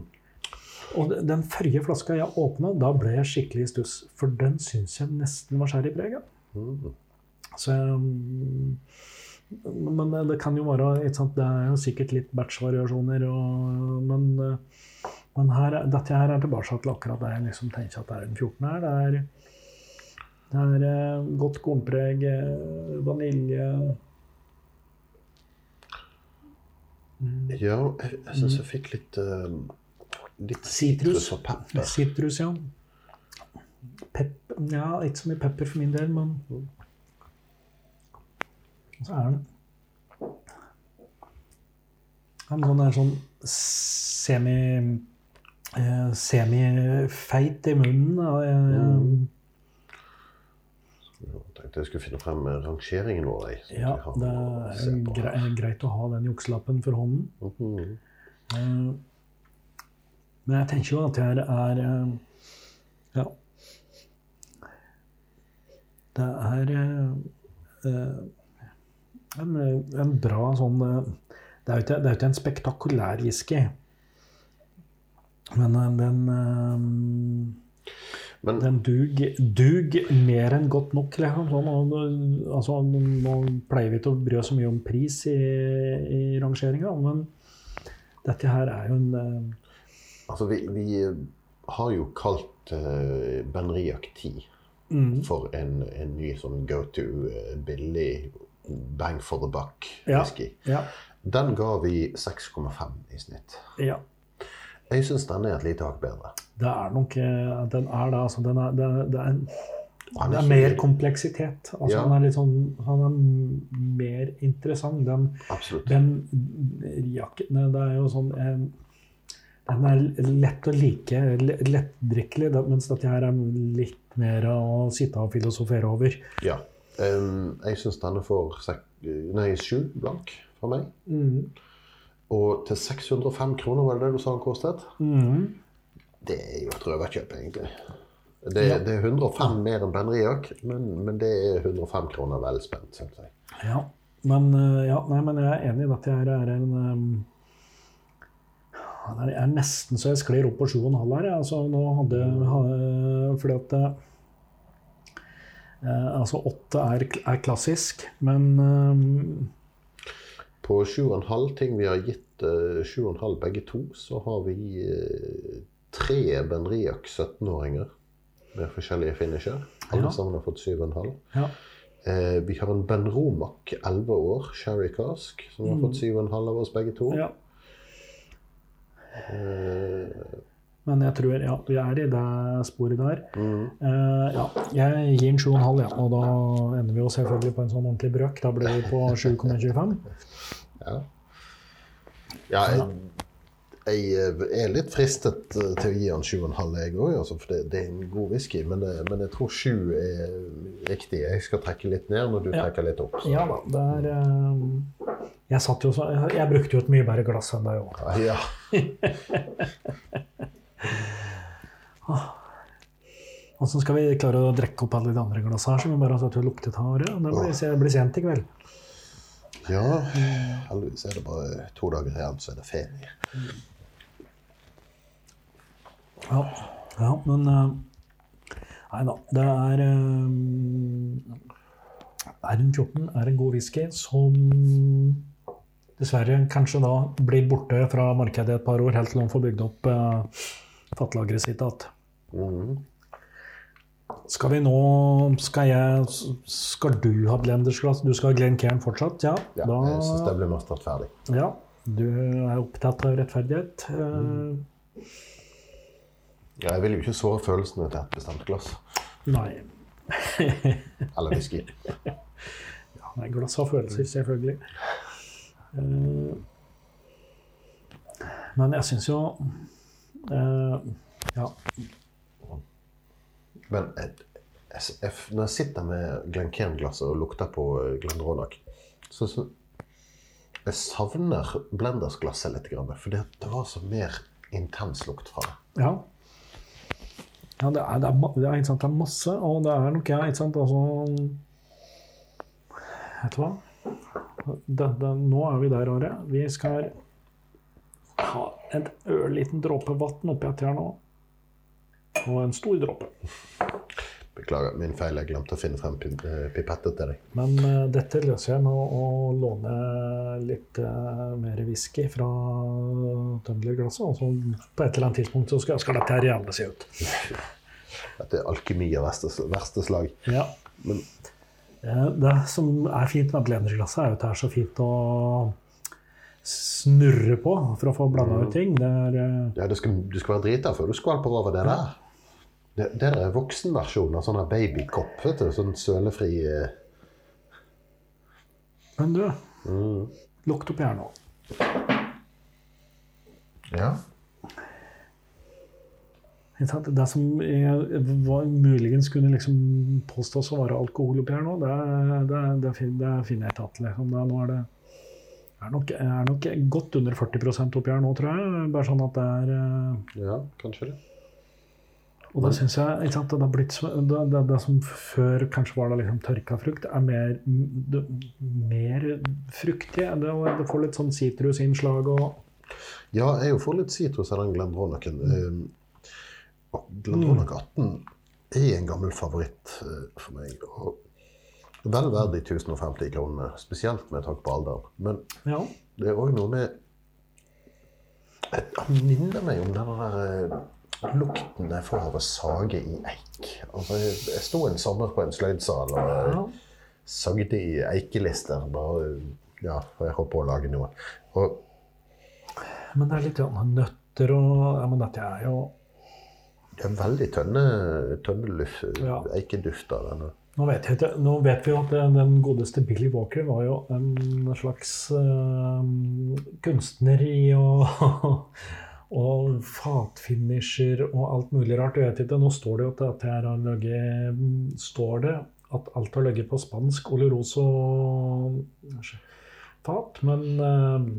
Og den forrige flaska jeg åpna, da ble jeg skikkelig i stuss. For den syns jeg nesten var sherryprega. Mm. Så jeg- Men det kan jo være ikke sant, Det er jo sikkert litt batch-variasjoner, men, men her, dette her er tilbake til akkurat det jeg liksom tenker at det er den 14 her. Det er, det er eh, godt kornpreg, eh, vanilje Ja, jeg, jeg syns jeg fikk litt uh, Litt Sitrus. og pepper. Sitrus, ja. Pep, ja, ikke så mye pepper for min del, men så er den Den sånn en sånn semi eh, Semifeit i munnen. Og, Eh, Jeg tenkte jeg skulle finne frem rangeringen vår. Ja, det er gre greit å ha den jukselappen for hånden. Mhm. Eh, Men jeg tenker jo at det her er eh, Ja. Det er eh, eh, en, en bra sånn eh, er det er jo ikke en spektakulær whisky. Men eh, den eh, Men den dug, dug mer enn godt nok. Liksom. Sånn, altså, nå pleier vi ikke å bry oss så mye om pris i, i rangeringa, men dette her er jo en eh, altså, vi, vi har jo kalt uh, Benriac 10 mm, for en, en ny sånn go to uh, billig bang for the buck-whisky. ja, Den ga vi 6,5 i snitt. ja. Jeg syns den er et lite hakk bedre. Det er nok eh, Den er det, altså. Den er, det, det, er, det er er mer kompleksitet. Altså, Ja. Han er litt sånn Han er mer interessant. Den, Absolutt. den jakken Det er jo sånn eh, Den er lett å like, le- lettdrikkelig, mens dette her er litt mer å sitte og filosofere over. Ja. Jeg syns denne får sek nei, sju blank fra meg. Mm. Og til 605 kroner, var det det du sa den kostet? Mm. Det er jo et røverkjøp, egentlig. Det, Ja. det er 105 mer enn Benriac, men, men det er 105 kroner vel spent, syns jeg. Ja. Men, eh, ja, nei, men jeg er enig i at jeg er en um, Det er nesten så jeg sklir opp på 7,5 her. jeg. Altså, nå hadde, ha- fordi at eh, Altså, 8 er, er klassisk, men um, På 7,5 ting vi har gitt uh, 7,5 begge to, så har vi tre tre Benriac 17-åringer med forskjellige finisher. Alle Ja. sammen har fått 7,5. ja. Eh, vi har en Ben Romac 11 år, Sherry Cask, som har fått 7,5 av oss begge to. Mm. ja. Eh, Men jeg tror ja, vi er i det sporet der. mm, Uh, ja, jeg gir den 7,5, ja, og da ender vi jo selvfølgelig på en sånn ordentlig brøk. Da blir vi på 7,25. Ja. ja jeg, Jeg eh, er litt fristet eh, til å gi han 7,5, jeg òg, altså, for det, det, er en god whisky. Men, det, men jeg tror 7 er riktig. Jeg skal trekke litt ned når du Ja. trekker litt opp. Så. Ja da, det er eh, jeg, satt jo så, jeg, jeg brukte jo et mye bedre glass enn deg òg. Ja. Åssen skal vi klare å drikke opp alle de andre glassene her som vi bare har satt og luktet av? Det blir, det blir sent i kveld. Ja. Heldigvis er det bare to dager igjen, så er det ferie. Ja, ja men eh, Nei da. Det er uh, R14 er en god whisky som dessverre kanskje da blir borte fra markedet et par år, helt til de får bygd opp uh, fattelageret sitt igjen. Mhm. Skal vi nå Skal jeg Skal du ha blendersglass? Du skal ha Glenn Cairn fortsatt? Ja. Ja, jeg syns det blir mest rettferdig. ja. Du er opptatt av rettferdighet. Mm. Ja, jeg vil jo ikke såre følelsene til et bestemt glass. nei. Eller whisky. Ja, nei, glass har følelser, selvfølgelig. Eh, men jeg syns jo eh, Ja. Men jeg, jeg, når jeg sitter med Glencairn-glasset og lukter på eh, Glendronach, så, så Jeg savner Blenders-glasset litt, for det, var så mer intens lukt fra det. Ja. ja det, er, det, er, det, er, det er masse, og det er nok jeg, ikke sant, altså Vet du hva? Nå er vi der, Are. Vi skal ha en ørliten dråpe vann oppi dette her nå. Og en stor dråpe. Beklager, min feil. Jeg glemte å finne frem eh, pipettet til deg. Men uh, dette løser jeg med å, å låne litt uh, mer whisky fra tømmerglasset. Og så på et eller annet tidspunkt så skal, skal dette her jævlig se ut. Dette er alkymi av verste, verste slag. Ja. Men Det som er fint med blenderglasset, er jo at det er så fint å snurre på for å få blanda ut ting. Det er, eh, ja, du, skal, du skal være drita før du skvalper over det der. Det, det der er voksenversjonen av sånn babykopp. vet du, Sånn sølefri eh, Men du, mm. lukt opp her nå. Ja. Det som jeg, var, muligens kunne liksom påstås å være alkohol oppi her nå, det, det, det, det finner jeg tatt. Liksom. Nå er det er nok, er nok godt under 40% oppi her nå, tror jeg. Bare sånn at det er eh, ja, kanskje det. Og da syns jeg ikke sant, det, har blitt, det, det, det som før kanskje var da liksom tørka frukt, er mer, det, mer fruktig. Det, det får litt sånn sitrusinnslag og Ja, jeg får litt sitrus av den og Glendronach 18 er en gammel favoritt eh, for meg. Og vel verdt de 1050 kronene, spesielt med takk på alderen. Men Ja. det er òg noe med Han minner meg om den der eh, lukten jeg får av å sage i eik. Altså, jeg, jeg sto en sommer på en sløydsal og eh, ja. sagde i eikelister. Bare, ja, for jeg holdt på å lage noe. Og Men det er litt nøtter og ja, Men dette er jo Det er veldig tønne, tønneluft, Ja. eikeduft av denne. Nå vet, jeg, nå vet vi jo at den- godeste Billy Walker var jo en slags eh, kunstner i å Og fatfinisher og alt mulig rart. Jeg vet ikke, Nå står det jo at det her har ligget Står det at alt har ligget på spansk oloroso fat, men eh,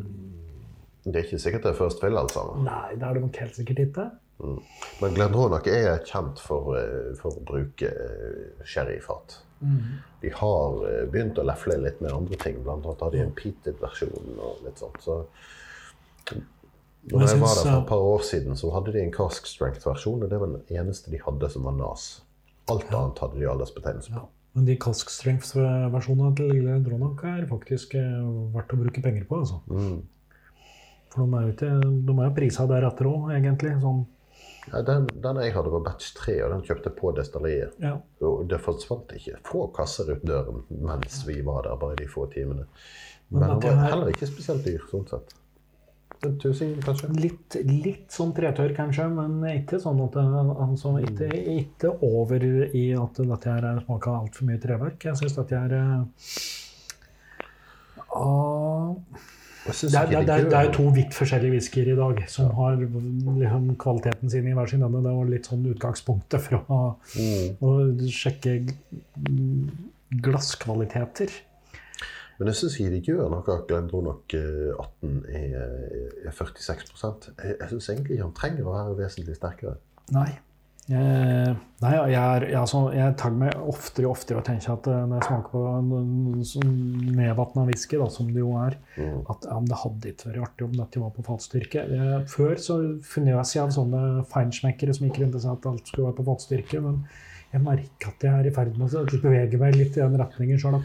Det er ikke sikkert det er First Fill alt sammen. Nei, det er det nok helt sikkert ikke. Men Glendronach er kjent for, eh, for å bruke sherryfat. Mm. De har eh, begynt å lefle litt med andre ting. Blant annet har de en peated-versjon og litt sånt. Så når jeg var der for eh, et par år siden, så hadde de en cask strength-versjon. Og det var den eneste de hadde som var nas. Alt annet hadde de aldersbetegnelse på. Ja. Men de Cask Strength-versjonene til Lille Dronach er faktisk eh, verdt å bruke penger på. altså. Mm. For de er jo ikke, de er jo prisa deretter òg, egentlig. Sånn, Ja, den, den jeg hadde, var batch 3, og den kjøpte på destilleriet. ja. Og det forsvant ikke få kasser ut døren mens vi var der, bare de få timene. Men Men den var her- heller ikke spesielt dyr, sånn sett. En tusing, kanskje? litt, litt sånn tretørr, kanskje, men ikke sånn at altså, ikke, ikke over i at dette her er smaker altfor mye treverk. Jeg syns dette er eh, ah, Det er, det, er, det er to vidt forskjellige whiskyer i dag som har liksom, kvaliteten sin i hver sin ende. Det var litt sånn utgangspunktet for å, Mm. å sjekke glasskvaliteter. Men jeg syns gjør noe hun nok 18 er, er 46 Jeg, jeg syns egentlig ikke han trenger å være vesentlig sterkere. Nei. Eh, nei, jeg, jeg, altså, jeg tar meg oftere og oftere og tenker at eh, når jeg smaker på en, sånn nedvatna whisky, da, som det jo er, Mm. at ja, det hadde ikke vært artig om dette var på fatstyrke. Før så fnøs jeg av sånne feinschmeckere som gikk rundt og sa at alt skulle være på fatstyrke, men jeg merker at jeg er i ferd med å bevege meg litt i den retningen sjøl.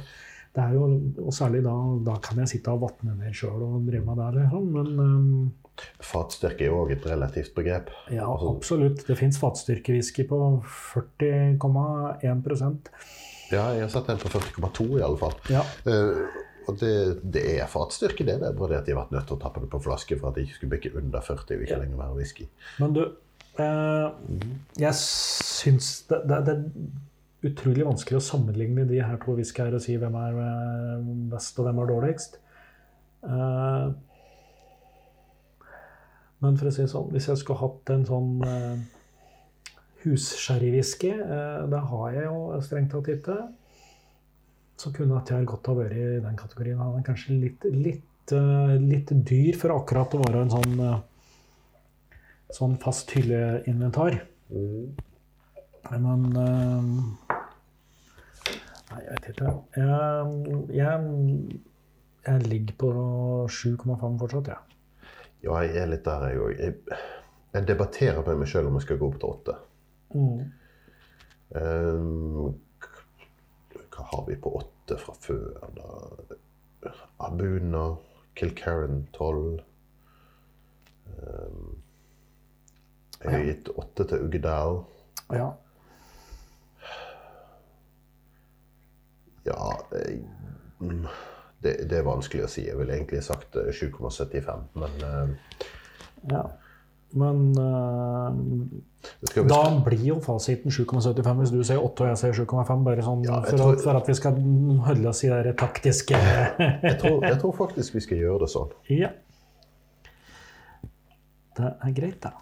Det er jo, og særlig da, da kan jeg sitte og vatne ned sjøl og drive med det. Liksom. Men ehm, Fatstyrke er jo òg et relativt begrep. ja, Altså- absolutt. Det fins fatstyrkewhisky på 40,1% Ja, jeg har sett en på 40,2 i alle fall. Ja. Uh, og det, det er fatstyrke, det. Det er bare det at de har vært nødt til å tappe det på flaske for at det ikke skulle bikke under 40 og ikke lenger være whisky. Men du, eh, jeg syns det, det, det er utrolig vanskelig å sammenligne de her to whiskyene og si hvem er eh, best og hvem er dårligst. Eh, men for å si det sånn, hvis jeg skulle hatt en sånn eh, hussherrywhisky, eh, det har jeg jo strengt tatt ikke, så kunne at jeg godt ha vært i den kategorien. Han er kanskje litt, litt, eh, litt dyr for akkurat å være en sånn eh, sånn fast hylleinventar. Men eh, Nei, jeg vet ikke. Jeg, jeg, jeg ligger på 7,5 fortsatt, jeg. Ja, jeg er litt der, jeg òg. Jeg, jeg debatterer med meg sjøl om jeg skal gå opp til åtte. Um, hva har vi på åtte fra før, da? Abuna, Kilkerran 12. Um, jeg har gitt åtte til Uggedal. Ja. Ja jeg, mm, det, det er vanskelig å si. Jeg ville egentlig sagt eh, 7,75, men eh, ja. Men eh, det skal vi da blir jo fasiten 7,75 hvis du sier 8 og jeg sier 7,5. Bare sånn Ja, for, tror- at, for at vi skal holde oss i det taktiske jeg tror, jeg tror faktisk vi skal gjøre det sånn. Ja. Det er greit, da.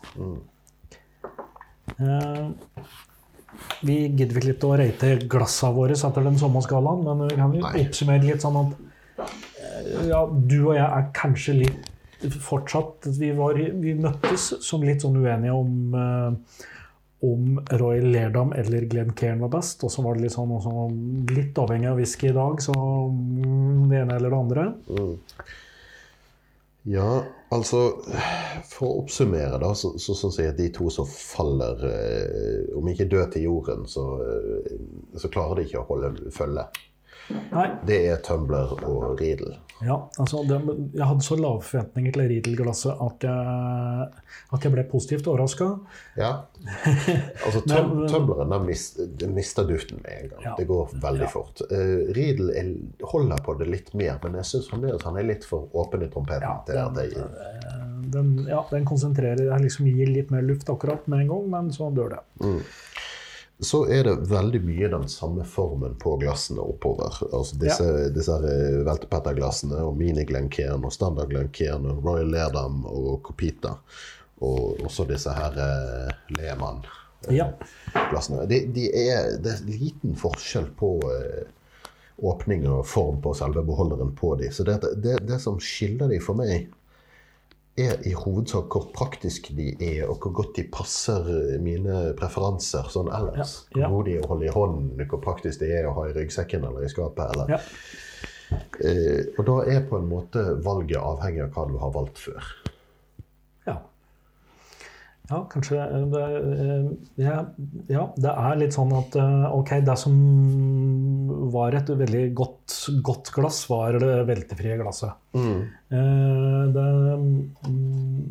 Eh, vi gidder vel ikke å rate glassene våre etter den samme skalaen, men vi kan jo oppsummere litt sånn at ja, du og jeg er kanskje litt fortsatt Vi, var, vi møttes som litt sånn uenige om eh, om Roy Lerdam eller Glenn Cairn var best. Og så var det litt sånn også, litt avhengig av whisky i dag, så mm, det ene eller det andre. Ja, altså For å oppsummere, da, så, så syns jeg at de to som faller eh, Om ikke død til jorden, så, eh, så klarer de ikke å holde følge. Nei, Det er Tumbler og Riedel. Ja, altså det, jeg hadde så lave forventninger til Riedel-glasset at at jeg ble positivt overraska. Ja. Altså, tum, Men- Tumbleren mist, mister duften med en gang. Ja. Det går veldig Ja. fort. Uh, Riedel er, holder på det litt mer, men jeg syns fremdeles han er litt for åpen i trompeten. Ja, til at den, jeg, den, ja, den konsentrerer liksom gir litt mer luft akkurat med en gang, men så dør det. Så er det veldig mye den samme formen på glassene oppover. Altså disse, disse her, eh, veltepetterglassene og mini-Glencairn og standard Glencairn og Royal Lerdam og Copita. Og også disse her eh, Lehmann-glassene. Ja. De, de det er liten forskjell på eh, åpning og form på selve beholderen på de. Så det, det, det som skiller de for meg, er i hovedsak hvor praktiske de er, og hvor godt de passer mine preferanser sånn ellers. Ja, ja. Hvor de holder i hånden, hvor praktisk de er å ha i ryggsekken eller i skapet. Eller. Ja. Eh, og da er på en måte valget avhengig av hva du har valgt før. Ja. Kanskje det, eh, ja, ja, det er litt sånn at eh, ok, det som var et veldig godt, godt glass, var det veltefrie glasset. Mm. det mm,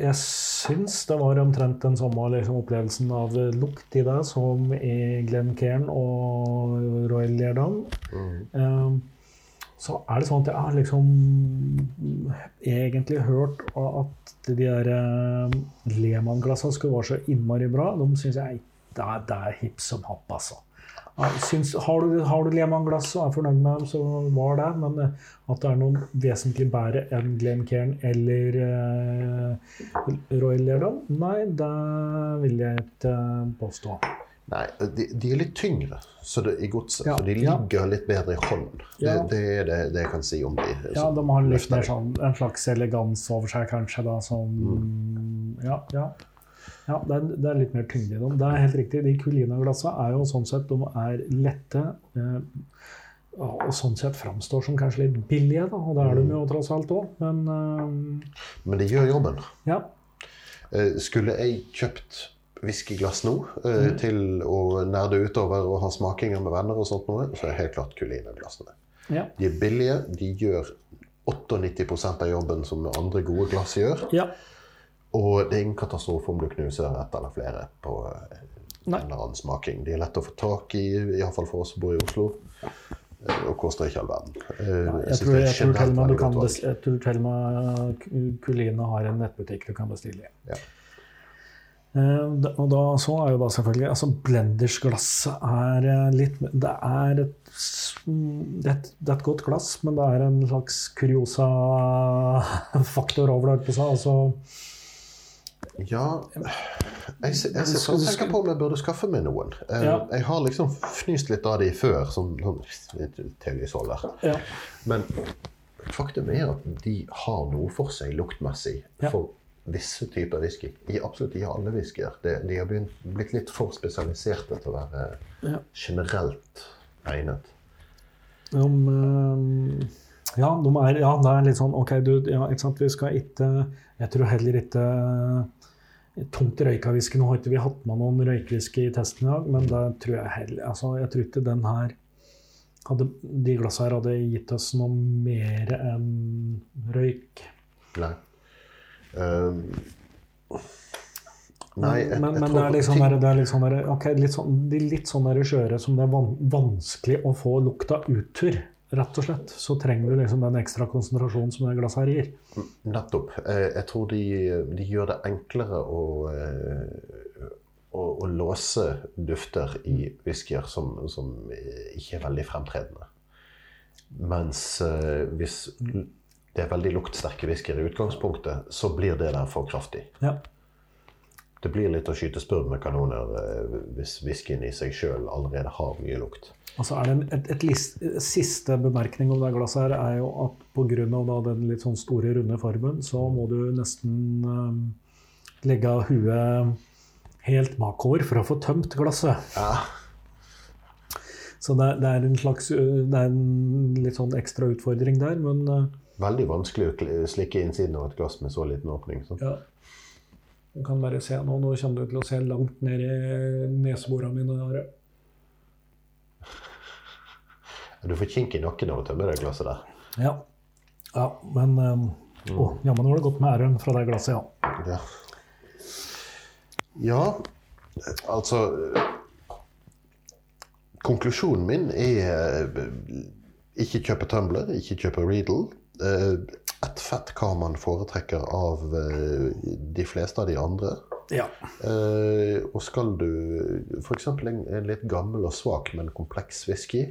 Jeg syns det var omtrent den samme liksom, opplevelsen av lukt i det som i Glenn Cairn og Royal Lerdam. Eh, så er det sånn at jeg har liksom egentlig hørt at de der eh, Lehmann-glassene skulle være så innmari bra. De syns jeg det er, det er hipp som happ, altså. syns, har du, har du Lehmann-glass og er fornøyd med dem, så var det. Men eh, at det er noen vesentlig bedre enn Glencairn eller uh, Royal Lerdal, nei, det vil jeg ikke påstå. Nei, de, de, er litt tyngre så det, i godset, Ja, så de ligger litt bedre i hånden. Ja. Det, er det, det jeg kan si om de. Ja, de har litt mer sånn, en slags elegans over seg, kanskje. da, som, Ja, ja. ja det, er, det er litt mer tyngde i dem. Det er helt riktig. De Culina-glassa er jo sånn sett de er lette. Eh, og sånn sett framstår som kanskje litt billige, da, og det er de jo tross alt òg. Men eh, Men de gjør jobben. ja. Eh, Skulle jeg kjøpt whiskyglass nå eh, til å nerde utover og ha smakinger med venner, og sånt noe, så er helt klart Culina-glassene. Ja. De er billige. De gjør 98% av jobben som andre gode glass gjør. ja. Og det er ingen katastrofe om du knuser ett eller flere på eh, Nei. en eller annen smaking. De er lette å få tak i, iallfall for oss som bor i Oslo. eh, Og koster ikke all verden. Eh, Jeg tror, jeg, tror jeg tror til og med Culina har en nettbutikk du kan bestille i. Ja. Eh, Og da, så er jo da selvfølgelig altså Blendersglasset er eh, litt Det er et, det er et, godt glass, men det er en slags kuriosa-faktor over det. på seg. Altså, Ja Jeg, jeg, jeg sitter og tenker på om jeg burde skaffe meg noen. Eh, Ja. Jeg har liksom fnyst litt av de før, som sånn teorisolder. ja. Men faktum er at de har noe for seg luktmessig Ja. for visse typer whisky. I absolutt i alle whiskyer. De, de har begynt, blitt litt for spesialiserte til å være Ja. generelt egnet. De, eh, ja, de er, ja, det er litt sånn OK, du, ja, ikke sant, vi skal ikke Jeg tror heller ikke tungt røyka whisky. Nå har ikke vi hatt med noen røykwhisky i testen i dag, men det tror jeg heller altså, Jeg tror ikke den her hadde, De glassene her hadde gitt oss noe mer enn røyk. Nei. Um, nei, jeg, men, jeg men det er liksom der, det er sånn der, okay, litt sånn, de litt sånn skjøre som det er van, vanskelig å få lukta uttur, rett og slett. Så trenger du liksom den ekstra konsentrasjonen som det glasset her gir. Nettopp. Eh, Jeg tror de, de gjør det enklere å, eh, å, å låse dufter i whiskyer som, som ikke er veldig fremtredende. Mens eh, hvis det er veldig luktsterke whiskyer i utgangspunktet, så blir det der for kraftig. Ja. Det blir litt å skyte spurv med kanoner eh, hvis whiskyen i seg sjøl allerede har mye lukt. Og så er det et, et list, siste bemerkning om det glasset her er jo at pga. den litt sånn store, runde formen, så må du nesten um, legge huet helt bakover for å få tømt glasset. Ja. Så det, det er en slags uh, Det er en litt sånn ekstra utfordring der, men Veldig vanskelig å slikke innsiden av et glass med så liten åpning. Så. ja. Du kan bare se nå. Nå kommer du til å se langt ned i neseborene mine. Her. Du får kink i nakken av å tømme det glasset der. Ja. ja, men um, å, Jammen var det godt med æren fra det glasset, ja. Ja. ja, altså Konklusjonen min er eh, ikke kjøpe Tumbler, ikke kjøpe Riedel. Eh, Et fett hva man foretrekker av eh, de fleste av de andre. ja. Eh, og skal du f.eks. En, en litt gammel og svak, men kompleks whisky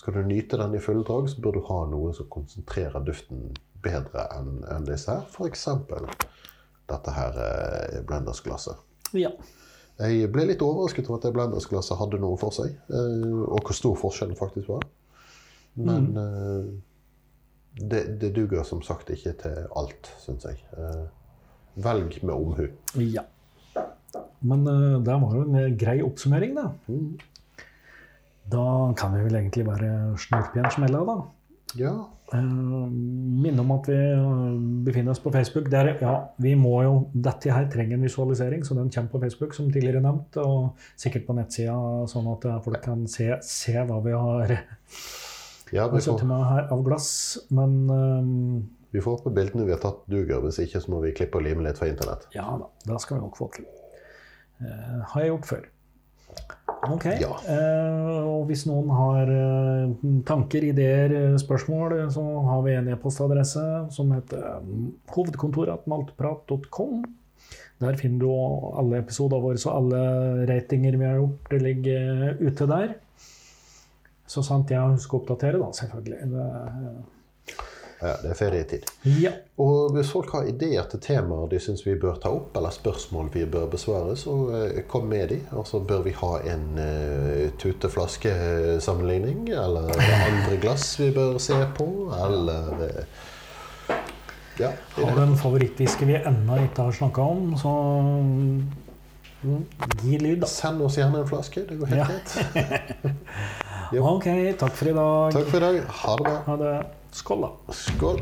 Skal du nyte den i fulle drag, så bør du ha noe som konsentrerer duften bedre enn en disse her. F.eks. dette her blendersglasset. ja. Jeg ble litt overrasket over at det blendersglasset hadde noe for seg, eh, og hvor stor forskjellen faktisk var. Men eh, det, det duger som sagt ikke til alt, syns jeg. Eh, velg med omhu. Ja. Men uh, det var jo en eh, grei oppsummering, da. Da kan vi vel egentlig bare snurpe igjen smella, da. Ja, minne om at vi eh, befinner oss på Facebook. Der, ja, vi må jo, Dette her trenger en visualisering, så den kommer på Facebook, som tidligere nevnt. Og sikkert på nettsida, sånn at eh, folk kan se, se hva vi har ja vi, får, med her av glass. Men um... vi får opp bildene vi har tatt, duger. Hvis ikke så må vi klippe og lime litt fra internett. ja da, det skal vi nok få til. Uh, har jeg gjort før. Ok. Ja. Uh, og hvis noen har uh, tanker, ideer, spørsmål, så har vi en e-postadresse som heter um, hovedkontoratmaltprat.com. Der finner du alle episoder våre, så alle ratinger vi har gjort, det ligger ute der. Så sant jeg husker å oppdatere, da, selvfølgelig. Ja, det er ferietid. ja. Og hvis folk har ideer til temaer de syns vi bør ta opp, eller spørsmål vi bør besvare, så eh, kom med de. Og så bør vi ha en uh, tute-flaske-sammenligning, eller er det andre glass vi bør se på, eller uh, Ja. Har du en favorittwhisky vi ennå ikke har snakka om, så mm, gi lyd, da. Send oss gjerne en flaske. Det går helt greit. Ja. Ok, takk for i dag. Takk for i dag. Ha det bra. Ha det. Skål, da. Skål.